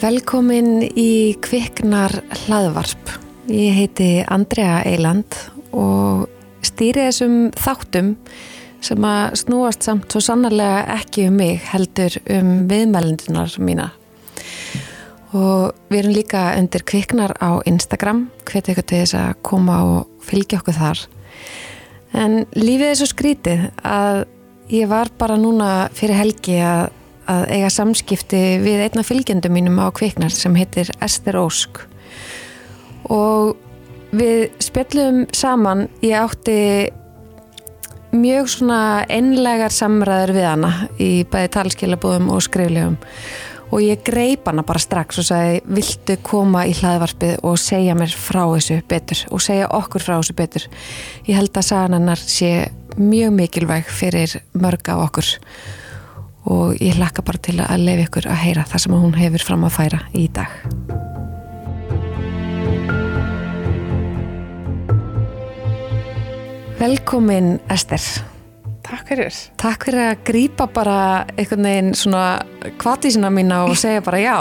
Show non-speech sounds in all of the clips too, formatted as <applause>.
Velkomin í Kviknar hlaðvarp. Ég heiti Andrea Eiland og stýri þessum þáttum sem að snúast samt svo sannarlega ekki um mig heldur um viðmælendunar mína. Og við erum líka undir Kviknar á Instagram, hvet eitthvað til þess að koma og fylgja okkur þar. En lífið er svo skrítið að ég var bara núna fyrir helgi að að eiga samskipti við einna fylgjendum mínum á kviknar sem heitir Ester Ósk. Og við spjallum saman ég átti mjög svona einlegar samræður við hana í bæði talskilabúðum og skriflegum. Og ég greip hana bara strax og sagði viltu koma í hlaðvarpið og segja mér frá þessu betur og segja okkur frá þessu betur? Ég held að sagan hennar sé mjög mikilvæg fyrir mörg af okkur og ég hlakka bara til að lefa ykkur að heyra það sem hún hefur fram að færa í dag. Velkomin Ester. Takk fyrir. Takk fyrir að grýpa bara einhvern veginn svona kvartísina mína og segja bara já.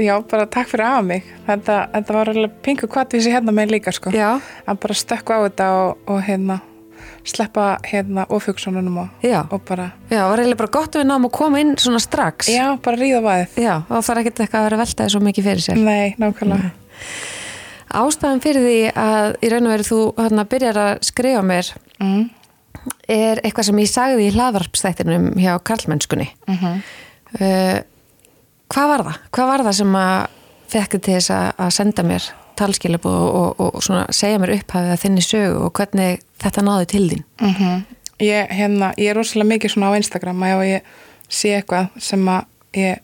Já, bara takk fyrir aða mig. Þetta, þetta var alveg pingu kvartísi hérna með líka sko. Já. Að bara stökku á þetta og, og hérna sleppa hérna ofugsununum og, og bara Já, það var eiginlega bara gott að við náum að koma inn svona strax Já, bara ríða vaðið Já, þá þarf ekki eitthvað að vera veltaði svo mikið fyrir sér Nei, nákvæmlega Nei. Ástæðan fyrir því að í raun og veru þú hérna byrjar að skrifa mér mm. er eitthvað sem ég sagði í hlaðvarpstættinum hjá Karlmennskunni mm -hmm. uh, Hvað var það? Hvað var það sem að fekk til þess að senda mér talskilab og, og, og segja mér upphafið að þinni sögu og hvernig þetta náðu til þín mm -hmm. ég, hérna, ég er rosalega mikið svona á Instagram að ég sé eitthvað sem að ég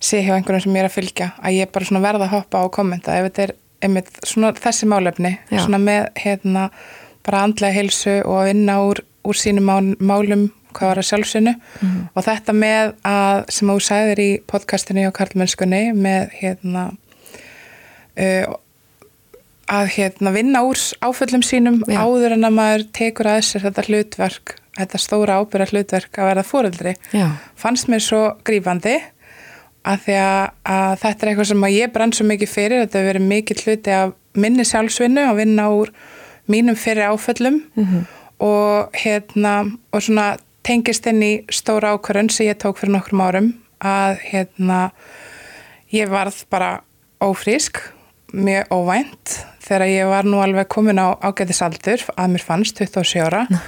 sé hjá einhvern sem ég er að fylgja að ég bara svona verða að hoppa og kommenta ef þetta er einmitt svona þessi málefni Já. svona með hérna bara andlega heilsu og að vinna úr, úr sínum málum hvað var að sjálfsynnu mm -hmm. og þetta með að sem þú sæðir í podcastinu á Karlmennskunni með hérna uh, að hérna, vinna úr áföllum sínum Já. áður en að maður tekur að sér þetta hlutverk, þetta stóra ábyrra hlutverk að verða fóreldri fannst mér svo grífandi að því að, að þetta er eitthvað sem ég brann svo mikið fyrir, þetta hefur verið mikið hluti af minni sjálfsvinnu að vinna úr mínum fyrir áföllum mm -hmm. og hérna og svona tengist inn í stóra ákvörðun sem ég tók fyrir nokkrum árum að hérna ég varð bara ófrísk mjög óvænt þegar ég var nú alveg komin á ágætisaldur að mér fannst 27 ára mm.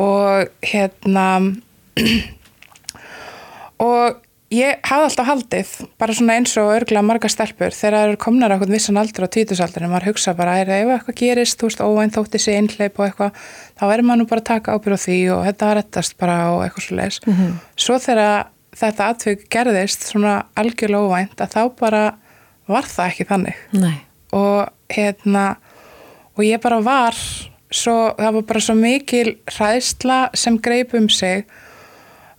og hérna <clears throat> og ég hafði alltaf haldið bara svona eins og örgla marga stelpur þegar það eru komnar á eitthvað vissan aldur á títusaldur en maður hugsa bara ef eitthvað gerist, þú veist, óvænt þótti sig einhleip og eitthvað, þá verður maður nú bara að taka ábyrð á því og þetta var rettast bara og eitthvað svo leiðis. Mm -hmm. Svo þegar þetta atvögg gerðist svona algjörlega óvænt að þá bara var það ekki þannig. Nei og hérna og ég bara var svo, það var bara svo mikil hræðsla sem greip um sig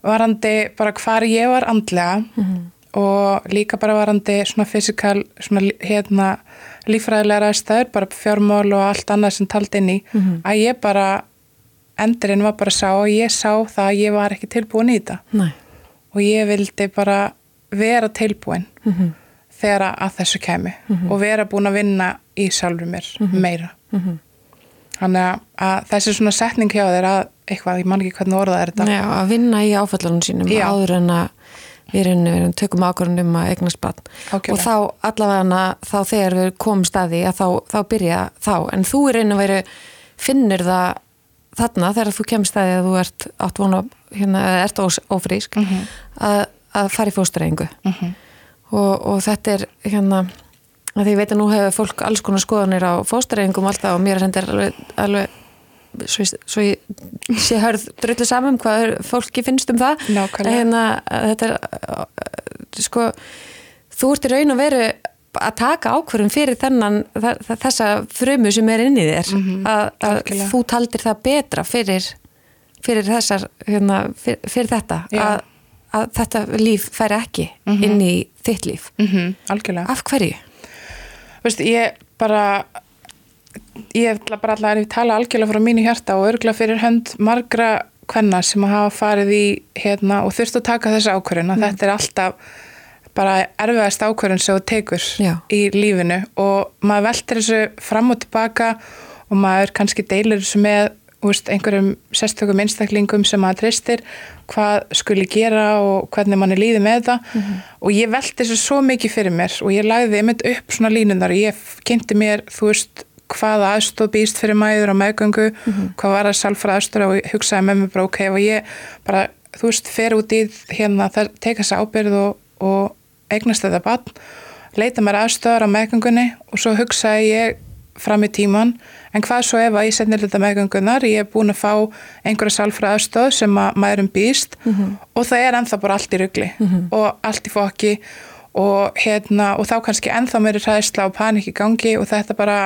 varandi bara hvar ég var andlega mm -hmm. og líka bara varandi svona fysikal svona hérna lífræðilega ræðstæður, bara fjármál og allt annað sem taldi inn í, mm -hmm. að ég bara endurinn var bara sá og ég sá það að ég var ekki tilbúin í þetta Nei. og ég vildi bara vera tilbúin mm -hmm þegar að þessu kemi mm -hmm. og vera búin að vinna í sjálfur mér mm -hmm. meira mm -hmm. þannig að þessi svona setning hjá þér að eitthvað, ég man ekki hvernig orðað er þetta Já, að vinna í áfællunum sínum Já. áður en að við erum tökum ákvörðunum um að eignast bann og þá allavega þá þegar við komum staði að þá, þá byrja þá en þú er einu veru finnir það þarna þegar þú kemst staði að þú ert átt vona hérna, ert ófrísk mhm. að, að fara í fóstræðingu mhm og, og þetta er hérna að því ég veit að nú hefur fólk alls konar skoðanir á fóstareingum alltaf og mér er hendur alveg, alveg svo, svo ég sé hörð drullu saman hvað fólki finnst um það. Hérna þetta er sko þú ert í raun og veru að taka ákverðum fyrir þennan þessa frumu sem er inn í þér. Mm -hmm. að, að þú taldir það betra fyrir, fyrir þessar hérna, fyrir, fyrir þetta. Að að þetta líf færi ekki mm -hmm. inn í þitt líf mm -hmm. algjörlega af hverju? Veist, ég bara ég ætla bara alltaf að tala algjörlega frá mínu hjarta og örgla fyrir hönd margra hvenna sem að hafa farið í hérna og þurft að taka þessu ákvörðin að þetta er alltaf bara erfiðast ákvörðin sem þú tekur Já. í lífinu og maður veltir þessu fram og tilbaka og maður kannski deilir þessu með úst, einhverjum sérstökum einstaklingum sem maður treystir hvað skuli gera og hvernig manni líði með það. Og ég velti þessu svo mikið fyrir mér og ég lagði einmitt upp svona línunar ég kynnti mér, þú veist hvaða aðstóð býst fyrir mæður á meðgöngu hvað var að salfra aðstóð og hugsaði með mér bara ok, ef ég bara, þú veist, fer út í hérna, það teka þess ábyrð og, og eignast þetta bann leita mér aðstöðar á meðgöngunni og svo hugsaði ég fram í tíman en hvað svo ef að ég setnir þetta meðgöngunar ég er búin að fá einhverja salfra aðstöð sem að maðurum býst og það er ennþá bara allt í rugli og allt í fokki og, hérna, og þá kannski ennþá mér er ræðisla og panik í gangi og þetta bara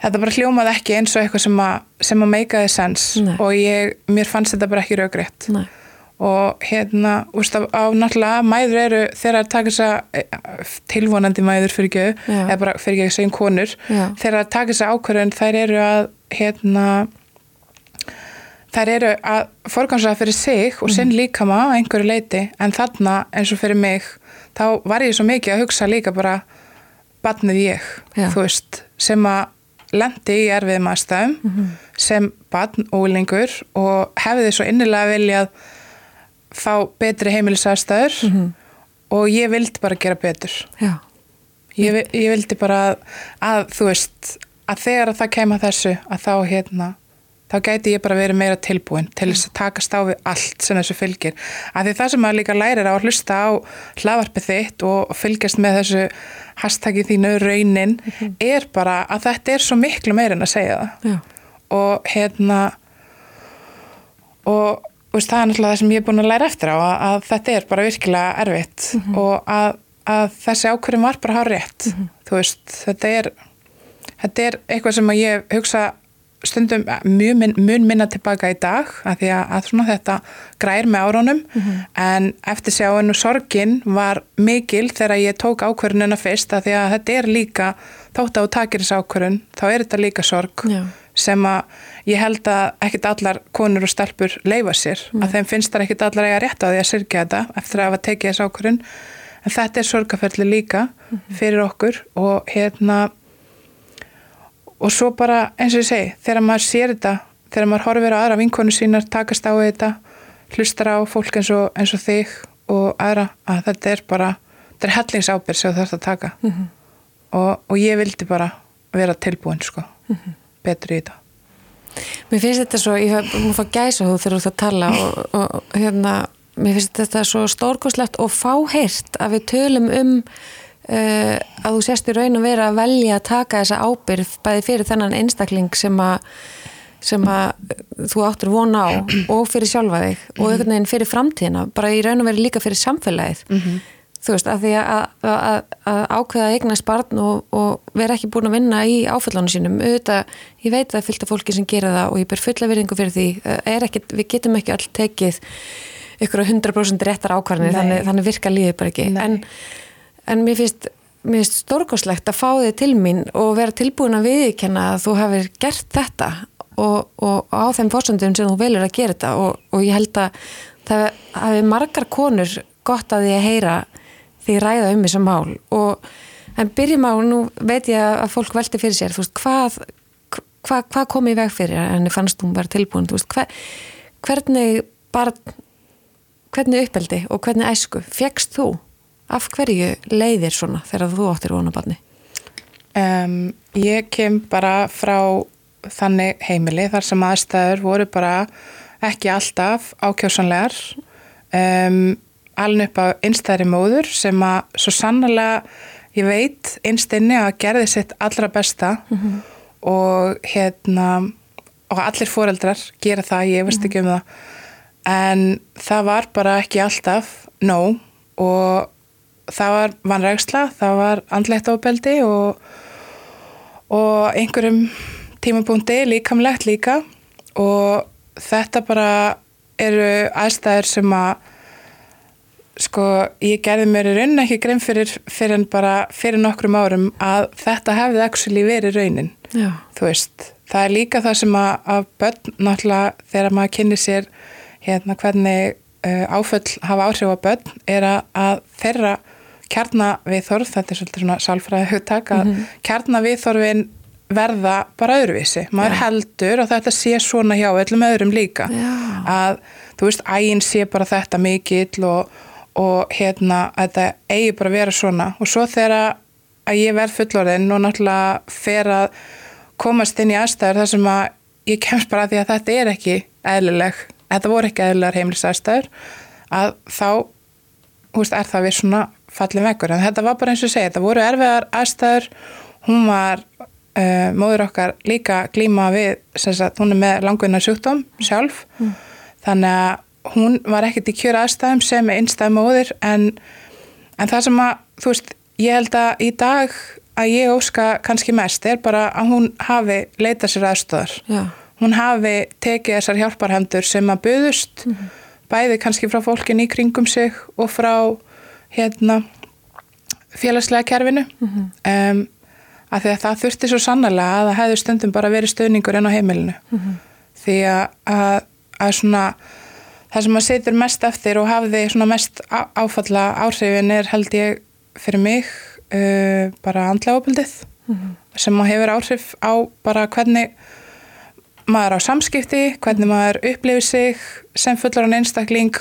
þetta bara hljómaði ekki eins og eitthvað sem að, að meikaði sens Nei. og ég, mér fannst þetta bara ekki raugrétt Nei. Og hérna, úrst á, á náttúrulega mæður eru þegar að taka þessa eh, tilvonandi mæður fyrir Já. eða bara fyrir ekki segjum konur Já. þegar að taka þessa ákvörðun þær eru að hérna þær eru að forgansa fyrir sig og Mhm. sinn líkama á einhverju leiti en þarna eins og fyrir mig þá var ég svo mikið að hugsa líka bara barnið ég, Já. þú veist sem að lendi í erfiðum aðstæðum Mhm. sem barn og úlingur og hefði svo innilega viljað fá betri heimilisaðstæður Mhm. og ég vildi bara gera betur. Ég, ég vildi bara að, að þú veist að þegar að það kemur þessu að þá hérna þá gæti ég bara verið meira tilbúin til þess að takast á við allt sem þessu fylgir. Af því það sem maður líka lærir á að hlusta á hlaðvarpið þitt og fylgjast með þessu hashtaggi þínu raunin er bara að þetta er svo miklu meira en að segja það. Já. og hérna og veist, það er náttúrulega það sem ég er búin að læra eftir á að, að þetta er bara virkilega erfitt og að, að þessi ákvörðum var bara hár rétt þú veist, þetta er þetta er eitthvað sem að ég hugsa stundum mjög min, mun minna tilbaka í dag að því að, að svona þetta grær með árunum. En eftir sjáin og sorgin var mikil þegar ég tók ákvörðunina fyrst að því að þetta er líka þótt að þú takir þessi ákvörðun þá er þetta líka sorg. Já. Sem að ég held að ekkit allar konur og stelpur leifa sér. Að þeim finnst það ekkit allar eiga rétt á því að syrkja þetta eftir að hafa tekið þessi ákvörðun. En þetta er sorgaferli líka fyrir okkur og hérna og svo bara eins og ég segi þegar maður sér þetta, þegar maður horfir á aðra vinkonu sínar, takast á þetta hlustar á fólk eins og, eins og þig og aðra, að þetta er bara þetta er hellingsábyrg sem þú þarfst að taka. Og, og ég vildi bara vera tilbúin sko betur í þetta Mér finnst þetta svo, ég fá gæsa þú þegar þú ert að tala og, og hérna, mér finnst þetta svo stórkoslegt og fáheyrt að við tölum um uh, að þú sést í raun og vera að velja að taka þessa ábyrð bæði fyrir þennan einstakling sem að sem að þú áttur vona á og fyrir sjálfa þig og einhvern veginn fyrir framtíðina, bara í raun og veri líka fyrir samfélagið þú veist, af því að, að, að ákveða að eignast barn og, og vera ekki búin að vinna í áfællunum sínum auðvitað, ég veit að af fólki sem gera það og ég ber fulla virðingu fyrir því er ekki, við getum ekki all tekið ykkur á 100% réttar ákvarðinir Nei. þannig, þannig virka lífið bara ekki. En, en mér finnst finnst stórkoslegt að fá þig til mín og vera tilbúin að viðkenna að þú hafir gert þetta og, og á þeim fórsöndum sem þú velur að gera þetta. Og, og ég held að það hafi margar konur gott að því að heyra því ræða um þessu mál og en byrjum á, nú veit ég að fólk velti fyrir sér, þú veist, hvað hvað, hvað kom í veg fyrir en fannst hún bara tilbúin, þú veist, hver, hvernig barn hvernig uppeldi og hvernig æsku fegst þú? Af hverju leiðir svona þegar þú áttir vona barni? Um, ég kem bara frá þannig heimili þar sem aðstæður voru bara ekki alltaf ákjósanlegar um, alveg upp á einstæðri móður sem að svo sannlega ég veit einstinni að gerði sitt allra besta og hérna og allir foreldrar gera það, ég veist ekki um það. En það var bara ekki alltaf nóg og það var vanrægsla, það var andlegt ábeldi og, og einhverjum tímapunkti líkamlegt líka. Og þetta bara eru aðstæður sem að sko ég gerði mér í raunin ekki grein fyrir, fyrir en bara fyrir nokkrum árum að þetta hefði actually verið raunin Já. þú veist, það er líka það sem að, að börn náttúrulega þegar maður kynni sér hérna hvernig uh, áföll hafa áhrif á börn er að, að þeirra kjarnaviðþorf, þetta er svolítið svona sálfræði hugtak, að mm -hmm. kjarnaviðþorfin verða bara öðruvísi maður ja. heldur og þetta sé svona hjá öllum öðrum líka Já. að þú veist, ægin sé bara þetta mikill og, og hérna að þetta eigi bara að vera svona. Og svo þegar að ég verð fullorðin og náttúrulega fer að komast inn í aðstæður þar sem að ég kemst bara að því að þetta er ekki eðlileg, þetta voru ekki eðlilegar heimlisastæður að þá, veist, er það við svona fallin vekkur, en þetta var bara eins og segja þetta voru erfiðar aðstæður. Hún var uh, móður okkar líka glíma við, sagt, hún er með langvinna sjúkdóm sjálf. Mm. þannig að hún var ekkert í kjöra aðstæðum sem er einstæð móður en, en það sem að, þú veist, ég held að í dag að ég óska kannski mest er bara að hún hafi leitað sér aðstöðar Já. hún hafi tekið þessar hjálparhendur sem að buðust mm -hmm. bæði kannski frá fólkin í kringum sig og frá hérna félagslega kerfinu mm -hmm. um, að því að það þurfti svo sannlega að það hefði stundum bara verið stöðningur enn á heimilinu mm -hmm. því að, að, að svona það sem maður setur mest eftir og hafði svona mest áfalla áhrifin er held ég fyrir mig uh, bara andlega opildið mm -hmm. sem maður hefur áhrif á bara hvernig maður á samskipti, hvernig maður upplifir sig sem fullar án einstakling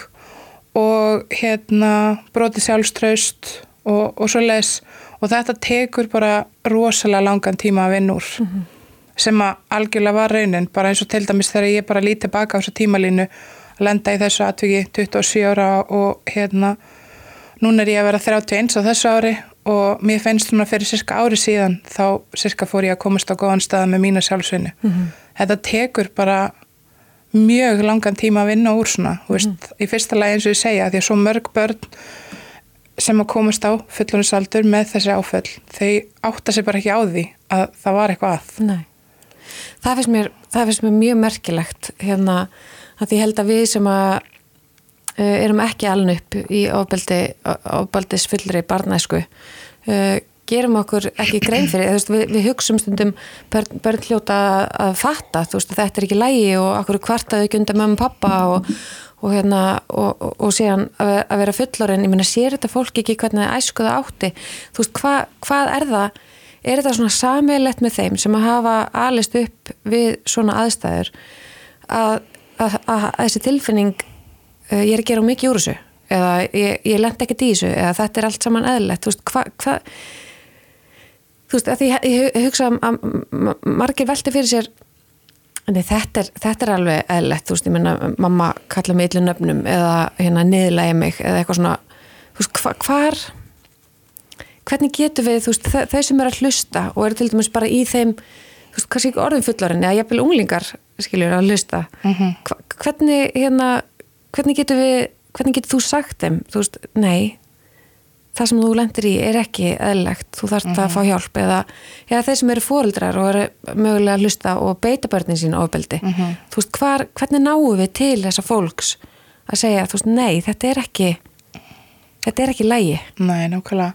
og hérna broti sjálfströst og, og svo les og þetta tekur bara rosalega langan tíma að vinna úr mm -hmm. sem að algjörlega var raunin bara eins og til dæmis þegar ég bara lítið baka á þessu tímalínu lenda í þessu atviki 27 ára og hérna núna er ég að vera 31 á þessu ári og mér finnst svona fyrir cirka ári síðan þá cirka fór ég að komast á góðan staða með mína sjálfsvinni mm -hmm. þetta tekur bara mjög langan tíma að vinna úr svona mm -hmm. veist, í fyrsta lagi eins og ég segja því að svo mörg börn sem að komast á fullunisaldur með þessi áföll þau átta sér bara ekki á því að það var eitthvað að Nei, það finnst mér, það finnst mér mjög merkilegt hérna að ég held að við sem að uh, erum ekki alveg upp í ofbeldi, ofbeldis fullri barnæsku uh, gerum okkur ekki grein fyrir veist, við, við hugsum stundum börn, börn hljóta að fatta, veist, þetta er ekki lægi og okkur kvartaðu ekki undan mamma og pappa og og hérna og, og, og síðan að vera fullorinn, ég meina sér þetta fólk ekki hvernig það æskuða átti? Þú veist hva, hvað er það? Er þetta svona sammeilett með þeim sem að hafa alist upp við svona aðstæður að, að, þessi tilfinning uh, ég er að gera mikið úr þessu eða ég, ég lend ekki í þessu eða þetta er allt saman eðlert þú veist hvað hva, þú veist að því ég, ég hugsa að margir velti fyrir sér Nei, þetta, er, þetta er alveg eðlert, þú veist, ég menna mamma kalla mig yllu nöfnum eða hérna niðurlægi mig eða eitthvað svona. Þú veist, hva, hvar hvernig getur við, þú veist, þau sem er að hlusta og eru til dæmis bara í þeim þú veist, kannski ekki orðin fullarinn eða jafnvel unglingar, skiljur, að hlusta mm -hmm. hvernig, hérna hvernig getur við, hvernig getur þú sagt þeim, þú veist, nei það sem þú lendir í er ekki eðlegt, þú þarfst mm -hmm. að fá hjálp eða, eða þeir sem eru fóreldrar og eru mögulega að hlusta og beita börnin sín ofbeldi, mm -hmm. þú veist, hvar, hvernig náum við til þessa fólks að segja, þú veist, nei, þetta er ekki þetta er ekki lægi Nei, nákvæmlega,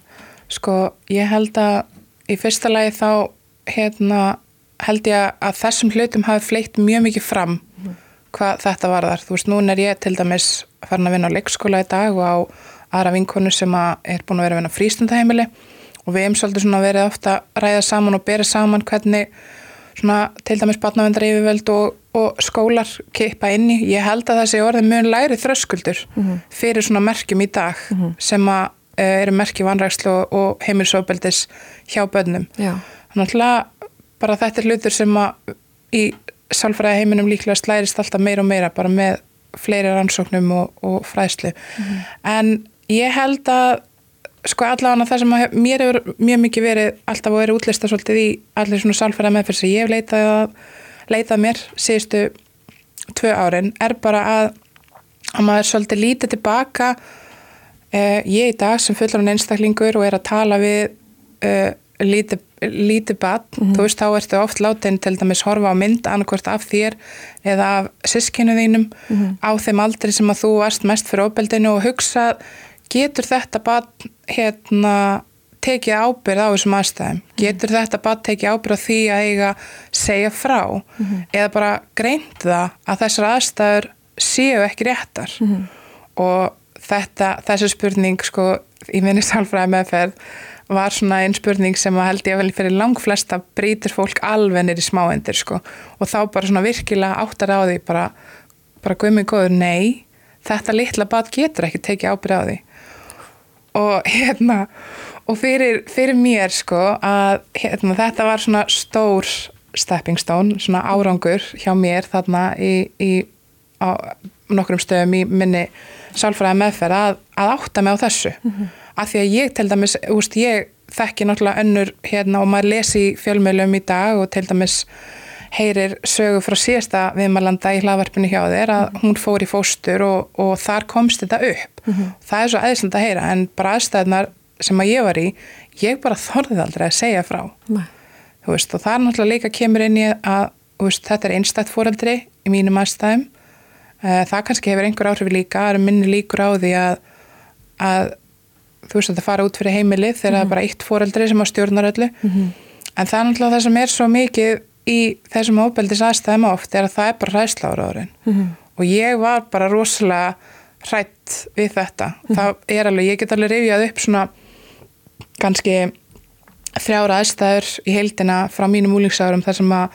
sko ég held að í fyrsta lægi þá hérna, held ég að þessum hlutum hafi fleitt mjög mikið fram hvað þetta var þar, þú veist, núna er ég til dæmis farin að vinna á leikskóla í dag og á aðra vinkonu sem að er búin að vera að vinna frístundaheimili og við hefum svolítið svona verið ofta að ræða saman og bera saman hvernig svona til dæmis batnavendar yfirvöld og, og skólar keipa inni. Ég held að þessi orðin mjög læri þröskuldur -hmm. fyrir svona merkjum í dag -hmm. sem að uh, eru merkjum vanrækslu og, heimilsóbeldis hjá börnum. Þannig að bara þetta er hlutur sem að í sálfræði heiminum líklega slærist alltaf meira og meira bara með fleiri rannsóknum og, og fræðslu. Mm -hmm. En ég held að sko allavega það sem að mér hefur mjög mikið verið alltaf og verið útlista svolítið í allir svona sálfæra meðferð sem ég hef leitað að leitað mér síðustu tvö árin er bara að að maður svolítið lítið tilbaka eh, ég í dag sem fullar án einstaklingur og er að tala við eh, lítið, lítið bad mm -hmm. þú veist þá ertu oft látin til dæmis horfa á mynd annarkvört af þér eða af sískinu þínum mm -hmm. á þeim aldri sem að þú varst mest fyrir óbeldinu og hugsa getur þetta bara hérna tekið ábyrð á þessum aðstæðum? Getur þetta bara tekið ábyrð á því að eiga segja frá? Eða bara greint það að þessar aðstæður séu ekki réttar? Og þetta, þessi spurning sko í minni sálfræði meðferð var svona einn spurning sem að held ég vel fyrir langflesta brýtur fólk alveg nýri smáendir sko. Og þá bara svona virkilega áttar á því bara, bara guðmið góður nei þetta litla bad getur ekki tekið ábyrð á því. Og hérna og fyrir, fyrir mér sko að hérna, þetta var svona stór stepping stone, svona árangur hjá mér þarna í, í á nokkrum stöðum í minni sálfræði meðferð að, að átta mig á þessu. Mm -hmm. Af því að ég til dæmis, úst, ég þekki náttúrulega önnur hérna og maður lesi fjölmjölum í dag og til dæmis heyrir sögu frá síðasta viðmalanda í hlaðvarpinu hjá þér að mm -hmm. hún fór í fóstur og, og þar komst þetta upp mm -hmm. það er svo aðeinslega að heyra en bara aðstæðnar sem að ég var í ég bara þorðið aldrei að segja frá veist, og það er náttúrulega líka kemur inn í að veist, þetta er einstætt fóreldri í mínum aðstæðum Eh, það kannski hefur einhver áhrif líka, það er minni líkur á því að, að þú veist að það fara út fyrir heimilið þegar mm -hmm. það er mhm. bara eitt fóreldri sem á stjórnar öllu mm -hmm. en það er náttúrulega það sem er svo mikið í þessum óbeldis aðstæðum oft er að það er bara ræðsla ára árin mm -hmm. og ég var bara rosalega hrætt við þetta mhm. það er alveg, ég get alveg rifjað upp svona kannski þrjára aðstæður í heildina frá mínum úlingsárum þar sem að,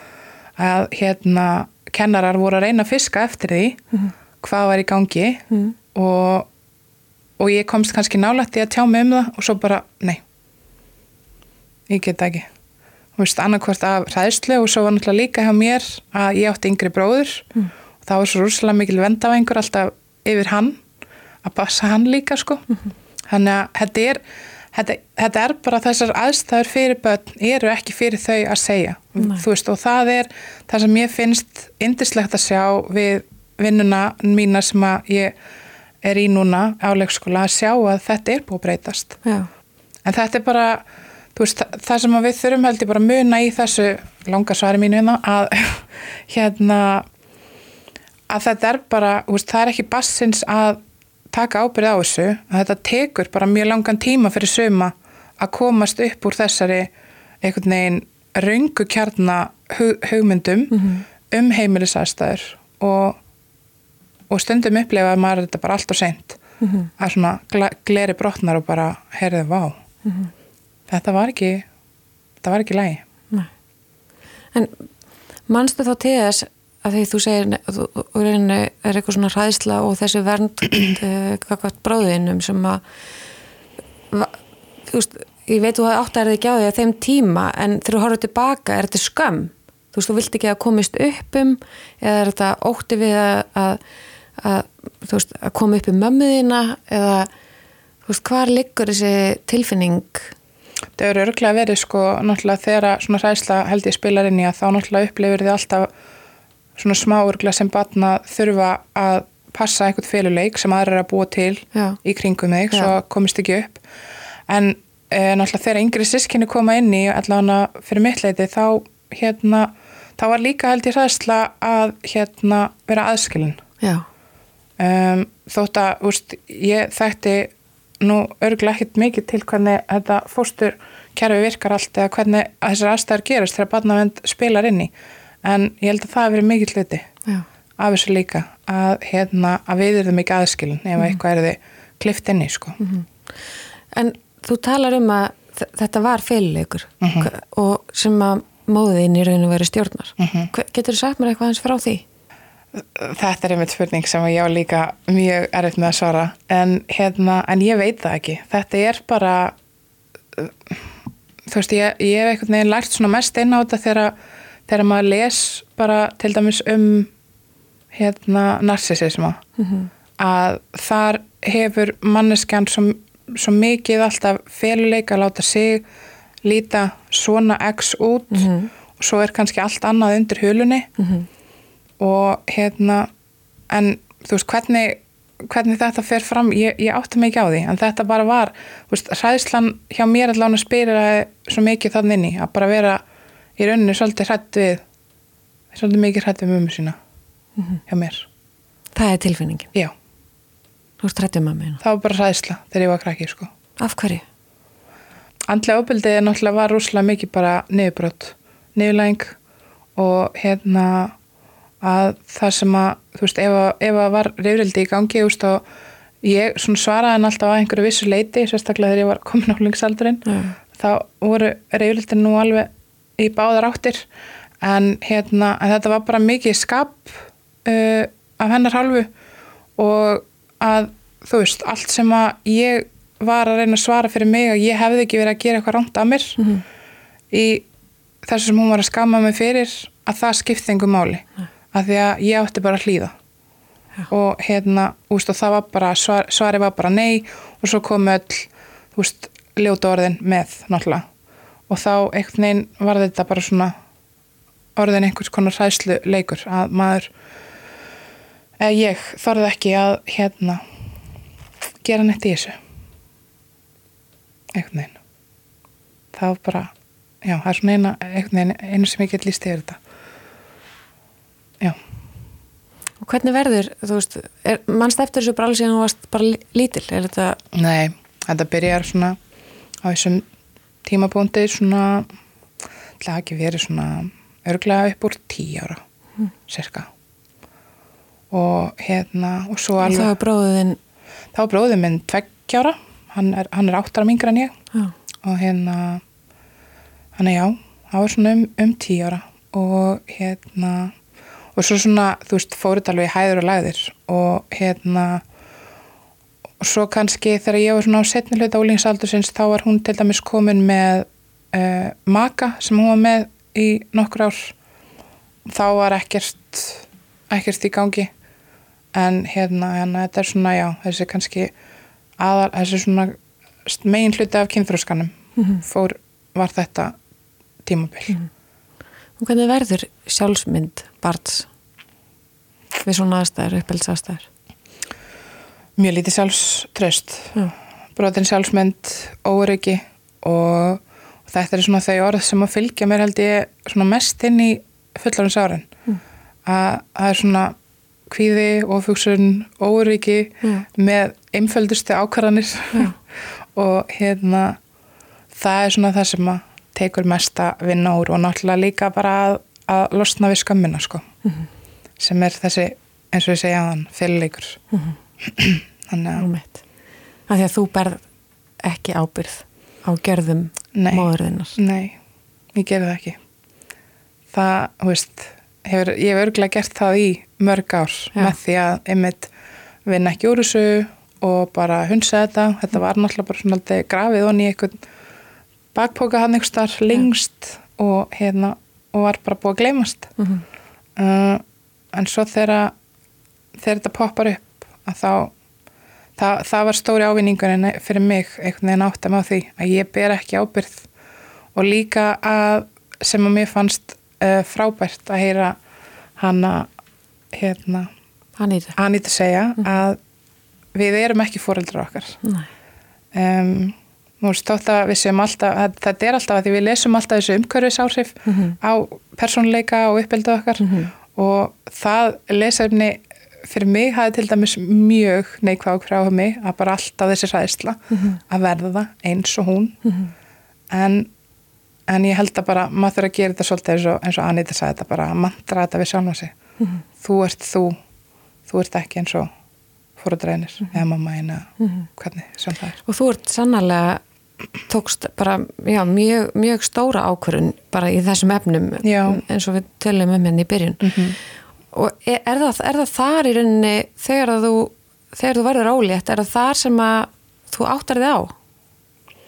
að hérna kennarar voru að reyna að fiska eftir því -hmm. hvað var í gangi og, og ég komst kannski nálægt í að tjá mig um það og svo bara, nei. Ég get ekki. Þú veist, annarkvært af ræðslu og svo var náttúrulega líka hjá mér að ég átti yngri bróður. Mm. og það var svo rúslega mikil vendavengur alltaf yfir hann að passa hann líka sko. -hmm. þannig að þetta er þetta, þetta er bara þessar aðstæður fyrir börn eru ekki fyrir þau að segja. Veist, og það er það sem ég finnst indislegt að sjá við vinnuna mína sem að ég er í núna á leikskóla að sjá að þetta er búið að breytast Já. en þetta er bara veist, það sem við þurfum heldur bara að muna í þessu langarsvari mínu hérna að <laughs> hérna að þetta er bara, veist, það er ekki bassins að taka ábyrð á þessu að þetta tekur bara mjög langan tíma fyrir suma að komast upp úr þessari einhvern veginn raungu kjarnar hugmyndum mm -hmm. um heimilisæðstæður og, og stundum upplefa að maður er þetta bara allt og seint mm -hmm. að svona gleri brotnar og bara heyrðu vá mm -hmm. þetta var ekki þetta var ekki lægi Nei. En mannstu þá til þess að því þú segir þú er eitthvað svona ræðsla og þessi vernd kakvært <clears throat> eh, bráðinum sem að þú veist, ég veit þú hafi átt að er þið ekki á því að þeim tíma en þegar þú horfður tilbaka er þetta skömm þú veist, þú vilt ekki að komist upp um eða er þetta ótti við að, að, veist, að koma upp um mömmuðina eða veist, hvar liggur þessi tilfinning Það eru örglega verið sko náttúrulega þegar svona ræðsla held ég spilar inn í að þá náttúrulega upplifir þið alltaf svona smáurgla sem batna þurfa að passa einhvert féluleik sem aðra er að búa til Já. í kringum þig Já. svo komist ekki upp en e, náttúrulega þegar yngri sískinni koma inn í allavega fyrir mittleiti þá hérna þá var líka held ég hræðsla að hérna vera aðskilin um, þótt að úst, ég þekkti nú örgulega ekkert mikið til hvernig þetta fóstur kerfi virkar allt eða hvernig þessar aðstæðar gerast þegar barnavend spilar inn í en ég held að það hefur verið mikið hluti Já. af þessu líka að, hérna, að við erum ekki aðskilin ef mm. eitthvað er þið klift inni sko. mm -hmm. En þú talar um að þetta var féluleikur mm -hmm. og sem að móðin í rauninu verið stjórnar -hmm. getur þú sagt mér eitthvað eins frá því? Þetta er einmitt spurning sem ég á líka mjög erfitt með að svara en, hérna, en ég veit það ekki þetta er bara þú veist ég, ég hef einhvern veginn lært svona mest inn á þetta þegar þegar maður les bara til dæmis um hérna narsisisma mm -hmm. að þar hefur manneskjan svo, svo mikið alltaf féluleika að láta sig líta svona x út mm -hmm. og svo er kannski allt annað undir hulunni mm -hmm. Og hérna en þú veist hvernig hvernig þetta fer fram, ég, ég átti mikið á því en þetta bara var, þú veist, hræðslan hjá mér allavega spyrir svo mikið þannig inni að bara vera í rauninu svolítið hrætt við svolítið mikið hrætt við mömmu sína mm -hmm. hjá mér Það er tilfinningin? Já Þú ert hrætt við mömmu? Það var bara hræðsla þegar ég var krakki sko. Af hverju? andlega ofbeldið náttúrulega var rúslega mikið bara niðurbrot, niðurlæng og hérna að það sem að, þú veist, ef að, ef að var reyfrildi í gangi, þú veist, og ég svaraði hann alltaf að einhverju vissu leiti, sérstaklega þegar ég var komin á hlingsaldurinn, Já. þá voru reyfrildin nú alveg í báðar áttir, en hérna, en þetta var bara mikið skap uh, af hennar hálfu. Og að, þú veist, allt sem að ég var að reyna að svara fyrir mig og ég hefði ekki verið að gera eitthvað rámt af mér Mhm. í þessu sem hún var að skama mig fyrir að það skipti einhver máli af því að ég átti bara að hlýða. Já. og hérna, úst, og það var bara svar, svari var bara nei og svo komu öll, þú veist, ljóta orðin með náttúrulega. Og þá einhvern veginn var þetta bara svona orðin einhvers konar hræslu leikur að maður eða ég þorði ekki að hérna gera neitt í þessu. Einhvern veginn. Það var bara já, það er svona eina, einhvern veginn einu sem ég get líst yfir þetta já, Og hvernig verður, þú veist, er, mannst eftir þessu alveg síðan þú varst bara lí- lítil, er þetta, nei, þetta byrjar svona á þessum tímabóndi svona það ekki verið svona örglega upp úr tíu ára cirka og hérna og svo alveg það er bróðin, þá er bróðið minn tveggjára hann er, hann er áttara mingra en ég. Já, og hérna hann er já, það var svona um, um tíu ára. Og hérna og svo svona, þú veist, fóruð alveg í hæður og læðir. Og hérna og svo kannski þegar ég var svona á setni hluta úlingsaldursins þá var hún til dæmis komin með uh, maka sem hún var með í nokkur ár. Þá var ekkert ekkert í gangi. En hérna, hérna þetta er svona, já, þessi kannski aðal, þessi svona megin hluti af kynþróskanum fór, var þetta tímabil. Og hvernig verður sjálfsmynd barns við svona aðstæður, uppelds aðstæður? mjög lítið sjálfströst Já, brotin sjálfsmynd, óryggi og, þetta er svona þau orð sem að fylgja mér held ég svona mest inn í fullarins árin. Að það er svona kvíði, ofugsun, óryggi Já. með einföldustu ákvarðanir. <laughs> Og hérna það er svona það sem að tekur mesta vinna úr og náttúrulega líka bara að, að losna við skömmina sko sem er þessi, eins og ég segja aðan fyrirleikur <clears throat> þannig að Einmitt. Af því að þú berð ekki ábyrð á gjörðum Nei. móðurðinnar. Nei, ég gerði það ekki. Það, þú veist, hefur, ég hef örgulega gert það í mörg ár Já. með því að einmitt vinna ekki úr þessu og bara hunsa þetta. Þetta var náttúrulega bara svona grafið honni í einhvern bakpoka hann einhvers þar lengst og hérna og var bara búið að gleymast. Mhm. Uh, en svo þegar þegar þetta poppar upp að þá það, það var stóri ávinningun fyrir mig einhvern veginn átt að með því að ég ber ekki ábyrð og líka að sem að mér fannst uh, frábært að heyra hana hérna, Hann í þetta. Anita segja að við erum ekki fóreldrar okkar Nei. um, stótt að við séum alltaf að, þetta er alltaf að því við lesum alltaf þessu umhverfisáhrif á persónuleika og uppeldu okkar. Og það lesefni fyrir mig hafi til dæmis mjög neikvæð ákveð á mig að bara alltaf þessi ræðsla að verða eins og hún. En, en ég held að bara maður þurfa að gera þetta svolítið eins og, eins og Anita sagði þetta bara að mantra þetta við sjálfa sig. Þú ert þú þú ert ekki eins og fóruðrænir eða mamma eina hvernig sem það er. Og þú ert sannarlega tókst bara, já, mjög, mjög stóra ákvörun bara í þessum efnum Já. eins og við tölum um henni í byrjun. Og er, er, það, er það þar í rauninni þegar þú, þegar þú verður ólétt, er það þar sem að þú áttar þið á?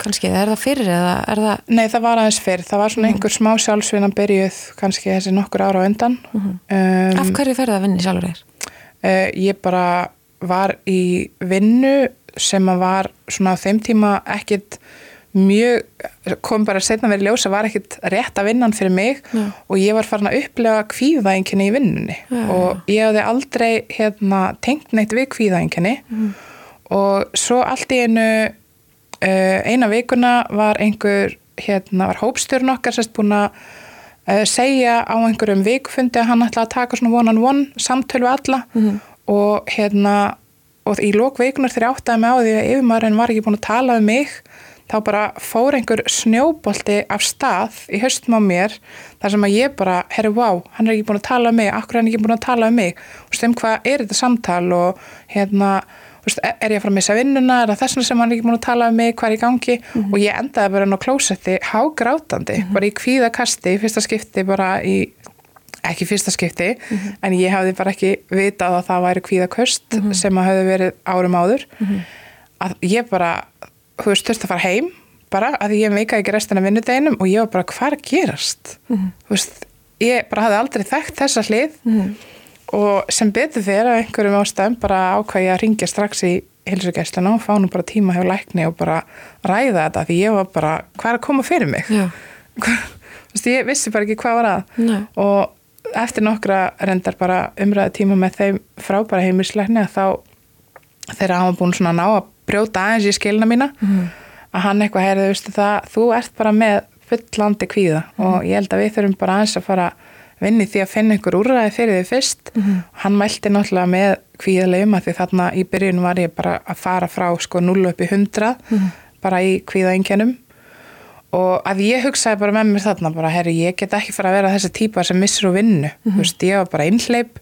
Kannski, er það fyrir eða er það, Nei, það var aðeins fyrr, það var svona einhver smá sjálfsvinna byrjuð kannski þessi nokkur ára á undan um, af hverju ferði að vinni sjálfur þér? uh, ég bara var í vinnu sem að var svona á þeim tíma ekkit mjög, kom bara setna verið ljós að var ekkit rétt að vinnan fyrir mig Já. og ég var farin að upplega kvíðaenginni í vinnunni. Já, og ég hafði aldrei hérna, tengt neitt við kvíðaenginni og svo allt í einu uh, eina vikuna var einhver hérna var hópstjórn okkar sérst búin að uh, segja á einhverjum vikufundi að hann ætla að taka svona one on one samtölu alla og hérna og í lók vikunar þegar ég áttaði mig á því að yfirmaðurinn var ekki búin að tala um mig þá bara fór einhver snjóbolti af stað í höstum á mér þar sem að ég bara, herru, vá, hann er ekki búin að tala um mig, akkur er hann ekki búin að tala um mig? Og stum hvað er þetta samtal og hérna, veist, er ég að fara að missa vinnuna, er það þessna sem hann er ekki búin að tala um mig, hvað er í gangi? Og ég endaði bara inn á klósetti hágrátandi, bara í kvíðakasti, fyrsta skipti bara í ekki fyrsta skipti, en ég hafði bara ekki vitað að það væri kvíðaköst sem að hafi verið árum áður. Að ég bara, þú veist, þurfti að fara heim bara, að ég meika ekki restina vinnudeginum og ég var bara, hvað er að gerast? Þú veist, ég bara hafði aldrei þekkt þessa hlið og sem betur fyrir að einhverjum ástæðum bara ákvæði að ringja strax í hilsugæsluna og fá nú bara tíma hjá lækni og bara ræða þetta því ég var bara, hvað er að koma fyrir mig? <laughs> Þú veist, ég vissi bara ekki hvað var að. Nei. og eftir nokkra reyndar bara umræða tíma með þeim frábæra heimilisleikni að þá hann var búin svona ná að brjóta aðeins í skilina mína. Að hann eitthvað heyrði, veistu það, þú ert bara með fullandi kvíða og ég held að við þurfum bara aðeins að fara vinni því að finna einhver úrræði fyrir því fyrst. Og hann mælti náttúrulega með kvíðalegum að því þarna í byrjun var ég bara að fara frá sko 0 upp í 100 bara í kvíðaengjönum og að ég hugsaði bara með mér þarna bara, herri, ég get ekki fara að vera þessi típa sem missir úr vinnu, þú veist, ég var bara einhleip,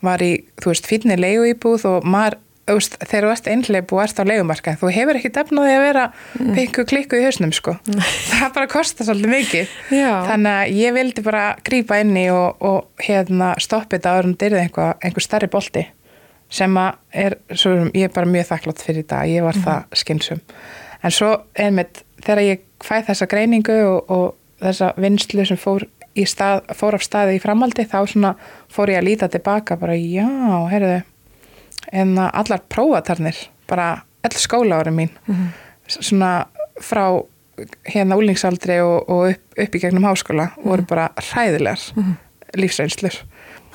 var í, þú veist, fínni leigu íbúð og maður, veist, þegar þú ert einhleip og ert á leigumarka, þú hefur ekki defnaði að vera pingu klikku í hausnum, sko. <laughs> Það bara kostar svolítið mikið. Já. þannig að ég vildi bara grípa inn í og, og hérna stoppa þetta áður um dyrðið einhver, einhver starri bolti sem að er, svo, ég er bara mjög þakklátt fyrir þetta, ég var það skynsum en svo einmitt þegar ég fæ þessa greiningu og, og þessa vinslu sem fór, stað, fór af staði í framaldi þá svona fór ég að líta tilbaka bara já, heyrðu en allar prófatarnir bara all skóla ára mín svona frá hérna úlingsaldri og, og upp, upp í gegnum háskóla voru bara hræðilegar lífsreynslur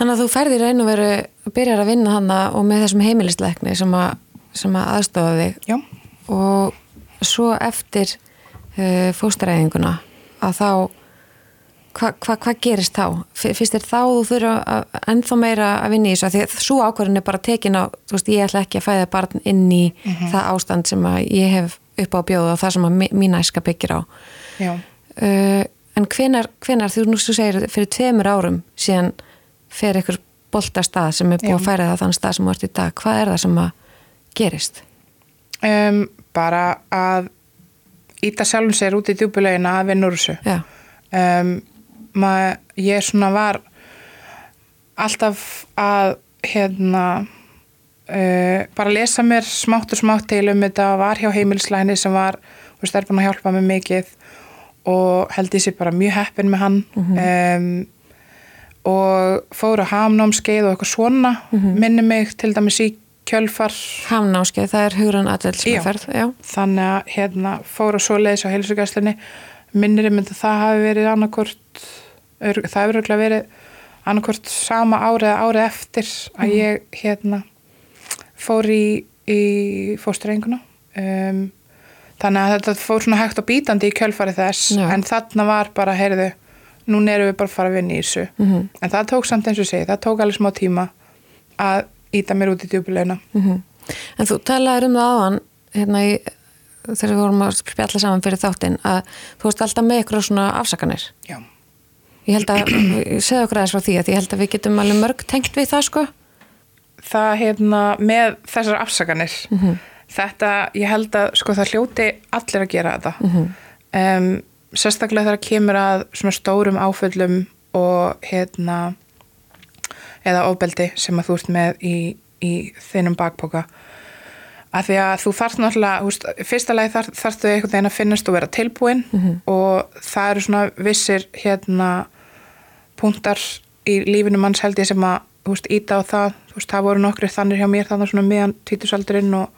Þannig að þú ferðir og veru byrjar að vinna hana og með þessum heimilisleikni sem að, sem að aðstofa þig. Já, og svo eftir uh, fóstaræðinguna að þá hvað hva, hva gerist þá? Fyrst er þá þú þurfa ennþá meira að vinna í þessu því að svo ákvörðin er bara tekin á þú veist, ég ætla ekki að fæða barn inn í það ástand sem að ég hef upp á að bjóða og það sem að mín æska byggir á uh, en hvenar, hvenar þú nú þú segir fyrir tveimur árum síðan fer ykkur bolta stað sem er búið Já. að færa það þann stað sem ert í dag hvað er það sem að gerist? um, bara að íta sjálfum sér út í djúbulegina að vinna úr þessu um, maður, ég svona var alltaf að hérna uh, bara lesa mér smátt og smátt til um þetta var hjá heimilislæni sem var, er búin að hjálpa mér mikið og held ég sér bara mjög heppin með hann. Um, og fór að hamnámskeið og eitthvað svona minni mig til dæmis í kjölfar hamnáskeið, það er aðveldsmeðferð já. þannig að hérna fór og svo leiðis á heilsugæslinni minnir ég myndi að það hafi verið annarkort það hefur örugglega verið annarkort sama árið eða árið eftir að ég hérna fór í, í fósturenguna um, þannig að þetta fór svona hægt og bítandi í kjölfari þess Já. en þarna var bara, heyrðu núna erum við bara að fara að vinna í þessu Mhm. en það tók samt eins og segi, það tók alveg smá tíma að íta mér út í djúbulegina Mhm. En þú talaður um það áðan hérna í, þegar við vorum að spjalla saman fyrir þáttinn að þú veist alltaf með ykkur svona afsakanir já ég held að, <clears throat> segðu okkur aðeins frá því að ég held að við getum alveg mörg tengt við það sko. Það hérna með þessar afsakanir. Þetta, ég held að sko það hljóti allir að gera þetta. Um, sérstaklega þegar kemur að svona stórum áföllum og hérna eða ofbeldi sem að þú ert með í, í þinnum bakpoka. Að því að þú þarft náttúrulega úst, fyrsta lagi þarf, þarftu einhvern veginn að finnast og vera tilbúin og það eru svona vissir hérna punktar í lífinu manns held ég sem að veist, íta á það, veist, það voru nokkri þannig hjá mér þannig svona miðan títusaldurinn og,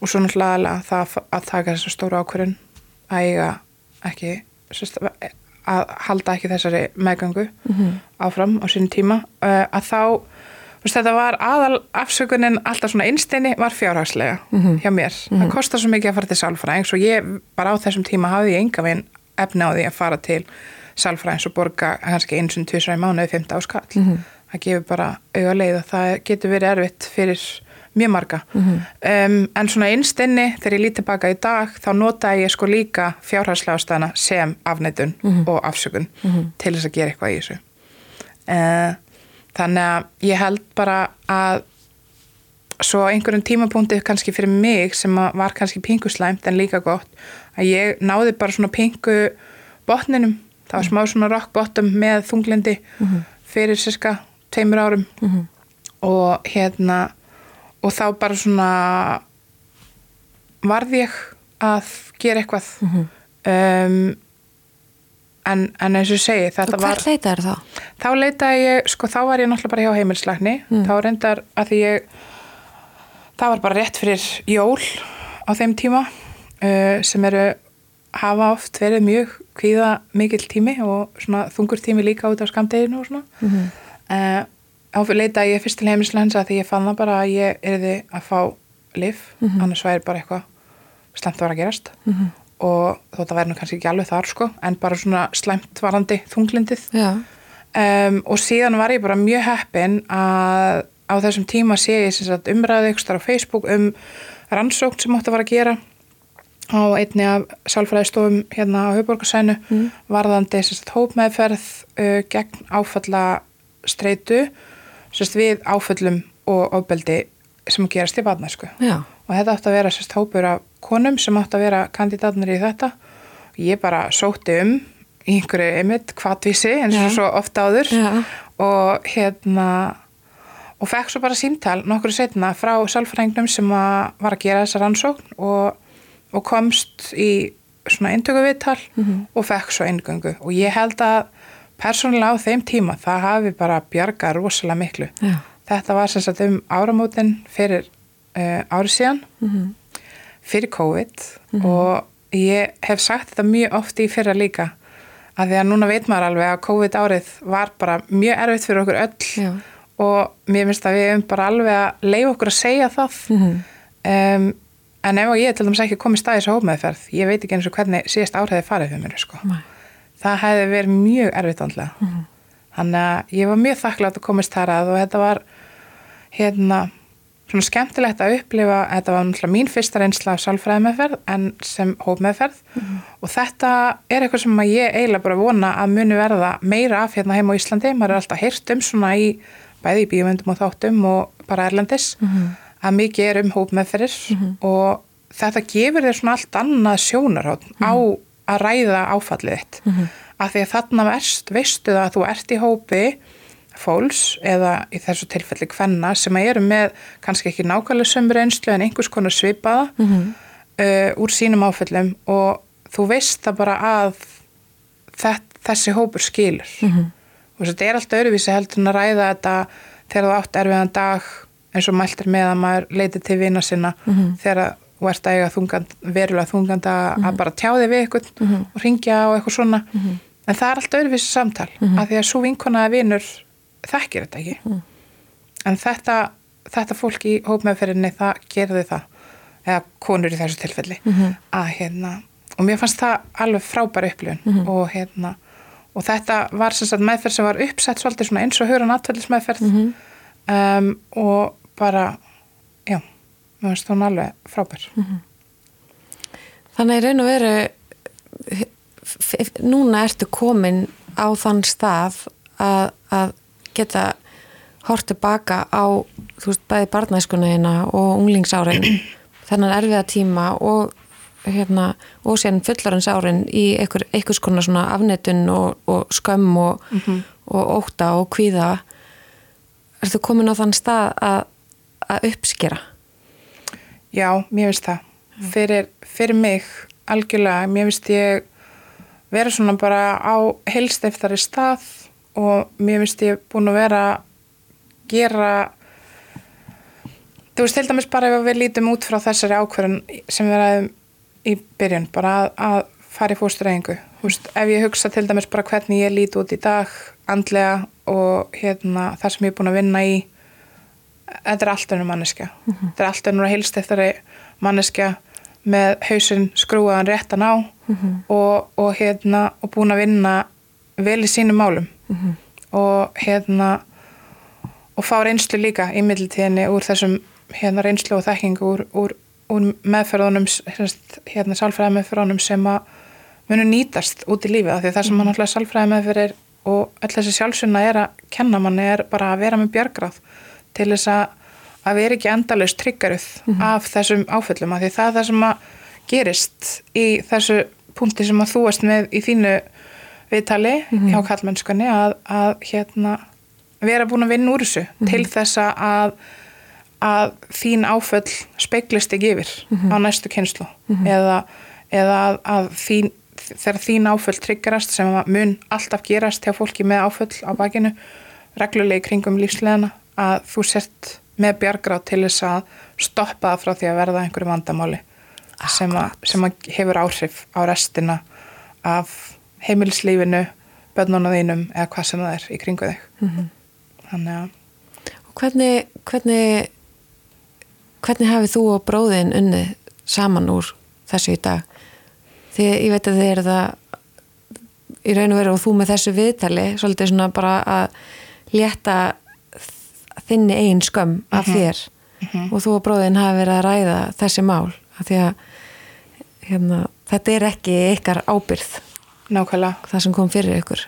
og svo náttúrulega það að taka þessa stóra ákvörðin að eiga ekki að halda ekki þessari meðgangu áfram á sín tíma. Uh, að þá veist, þetta var aðal afsökunin alltaf svona innsteini var fjárhagslega hjá mér, það kostar svo mikið að fara til sálfræðings og ég bara á þessum tíma hafði ég enga veginn efni á því að fara til sálfræðings og borga kannski eins og tvisra í mánuði 15 áskall. Það gefur bara auga leið og það getur verið erfitt fyrir mjög marga. Um, en svona einstinni þegar ég líti baka í dag þá nota ég sko líka fjárhagslega ástæðana sem afneitun og afsökun til þess að gera eitthvað í þessu. Uh, þannig að ég held bara að svo einhverjum tímapunkti kannski fyrir mig sem var kannski pingu slæmt en líka gott að ég náði bara svona pingu botninum, það var smá svona rock bottom með þunglindi fyrir sérska tveimur árum. Og hérna og þá bara svona varð ég að gera eitthvað. Um, en, en eins og segi þetta Og var hvert leitaður þá? þá leitaði ég, sko þá var ég náttúrulega bara hjá heimilslækni, þá reyndar að því ég það var bara rétt fyrir jól á þeim tíma uh, sem eru hafa oft verið mjög kvíða mikill tími og svona þungur tími líka út af skamdeginu og svona. Mhm. uh, á leitaði ég fyrst til heimilslæknis að því ég fann það bara að ég erði að fá lif, annars væri bara eitthvað slemt að vera að gerast. Og þótt að væri nú kannski ekki alveg þar sko en bara svona slæmt varandi þunglindið um, og síðan var ég bara mjög heppin að á þessum tíma sé ég sem sagt, umræði ykkur starf á Facebook um rannsókn sem átti að vara að gera á einni af sálfræðistofum hérna á Hauðborgarsænu varðandi sem sagt, hópmeðferð uh, gegn áfalla streitu sem sagt, við áföllum og ofbeldi sem gerast í badnæsku og þetta átti að vera sérst hópur af konum sem átti að vera kandidatnir í þetta. Og ég bara sótti um í einhverju einmitt kvatvísi eins og Já. svo ofta áður. Já, og hérna og fekk svo bara símtal nokkru setna frá sálfræðingnum sem að var að gera þessa rannsókn og, og komst í svona eintökuviðtal og fekk svo eingöngu og ég held að persónulega á þeim tíma það hafi bara bjargað rosalega miklu. Já, Þetta var sem sagt um áramótin fyrir uh, árið síðan, fyrir COVID. Og ég hef sagt þetta mjög oft í fyrra líka að því að núna veit maður alveg að COVID árið var bara mjög erfitt fyrir okkur öll. Já, og mér finnst að við hefum bara alveg að leiða okkur að segja það. Um, en ef ég til dæmis ekki komið staðis á hópmeðferð, ég veit ekki eins og hvernig síðast árið farið fyrir mér sko. Nei. það hefði verið mjög erfitt andlega. Þannig að ég var mjög þakklátt að komast þar að og þetta var hérna svona skemmtilegt að upplifa. Þetta var náttúrulega mín fyrsta reynsla af sálfræðimeðferð en sem hópmeðferð. Og þetta er eitthvað sem ég eiginlega bara vona að muni verða meira af hérna heima á Íslandi, maður er alltaf heyrt um svona í bæði í bíumöndum og þáttum og bara erlendis að mikið er um hópmeðferðir og þetta gefur þér svona allt annað sjónarhótt á að ræða áfallið þitt. Af því að þarna verst veistu það að þú ert í hópi fólks eða í þessu tilfelli kvenna sem eru með kannski ekki nákvæmlega sömur einslu en einhvers konar svipaða uh, úr sínum áföllum og þú veist það bara að þess, þessi hópur skilur. Og þetta er alltaf öruvísi heldur en að ræða þetta þegar þú átt erfiðan dag eins og mæltir með að maður leiti til vina sinna þegar þú ert að eiga þungand, verulega þunganda að bara tjáði við ykkur og ringja og eitthvað svona. En það er alltaf öruvísi samtal af því að svo vinkonaða vinur þekkir þetta ekki. En þetta, þetta fólk í hópmeðferðinni það gerði það eða konur í þessu tilfelli að hérna og mér fannst það alveg frábær upplifun og hérna og þetta var sem sagt meðferð sem var uppsett svolítið svona eins og huran atvellismeðferð um, og bara já, mér fannst hún alveg frábær. Þannig í raun og veru f- f- núna ertu komin á þann stað að, að geta hort tilbaka á þú veist, bæði barnæskunniðina og unglingsárin <clears throat> þennan erfiða tíma og hérna, og síðan fullarins árin í einhver, einhvers konar svona afnetun og, og skömm og, og óta og kvíða. Ertu komin á þann stað að, að uppskera Já, mér finnst það. Fyrir, fyrir mig, algjörlega, mér finnst ég vera svona bara á heilsteftari stað og mér finnst ég búin að vera gera þú veist, til dæmis bara ef við lítum út frá þessari ákvörðun sem við ræðum í byrjun, bara að, að fara í fóstureyingu. Þú veist, ef ég hugsa til dæmis bara hvernig ég líti út í dag andlega og hérna það sem ég er búin að vinna í þetta er allt önnur manneskja. Þetta er allt önnur að heilst eftir manneskja með hausinn skrúaðan réttan á og, og hérna og búin að vinna vel í sínum málum. Og hérna og fá reynslu líka í middeltíðinni úr þessum hérna reynslu og þekkingu úr, úr, úr meðferðunum hérna sálfræði meðferðunum sem að munu nýtast út í lífið. Af því það sem hann alltaf sálfræði meðferðir og öll þessi sjálfsuna er að kenna manni er bara að vera með björgráð til þess að, að vera ekki endalaust tryggaruð af þessum áföllum af því það er það sem að gerist í þessu punkti sem að þú varst með í þínu viðtali hjá kallmennskunni að, að hérna vera búin að vinna úr þessu til þess að að þín áföll speiklist ekki yfir á næstu kynslu eða, eða að, að þín, þegar þín áföll tryggarast sem mun alltaf gerast hjá fólki með áföll á bakinu reglulegi kringum lífsleðina að þú sért með bjargráð til þess að stoppa það frá því að verða einhverju vandamáli sem að, sem að hefur áhrif á restina af heimilislífinu, börnunum þínum eða hvað sem það er í kringu þig. Þannig að Og hvernig, hvernig, hvernig hafið þú og bróðin unni saman úr þessu í dag? Því ég veit að þið eru það í raun og veru og þú með þessu viðtali svolítið svona bara að létta þinni einn skömm af þér. Og þú og bróðin hafi verið að ræða þessi mál af því að hérna, þetta er ekki ykkar ábyrð nákvæmlega. Það sem kom fyrir ykkur.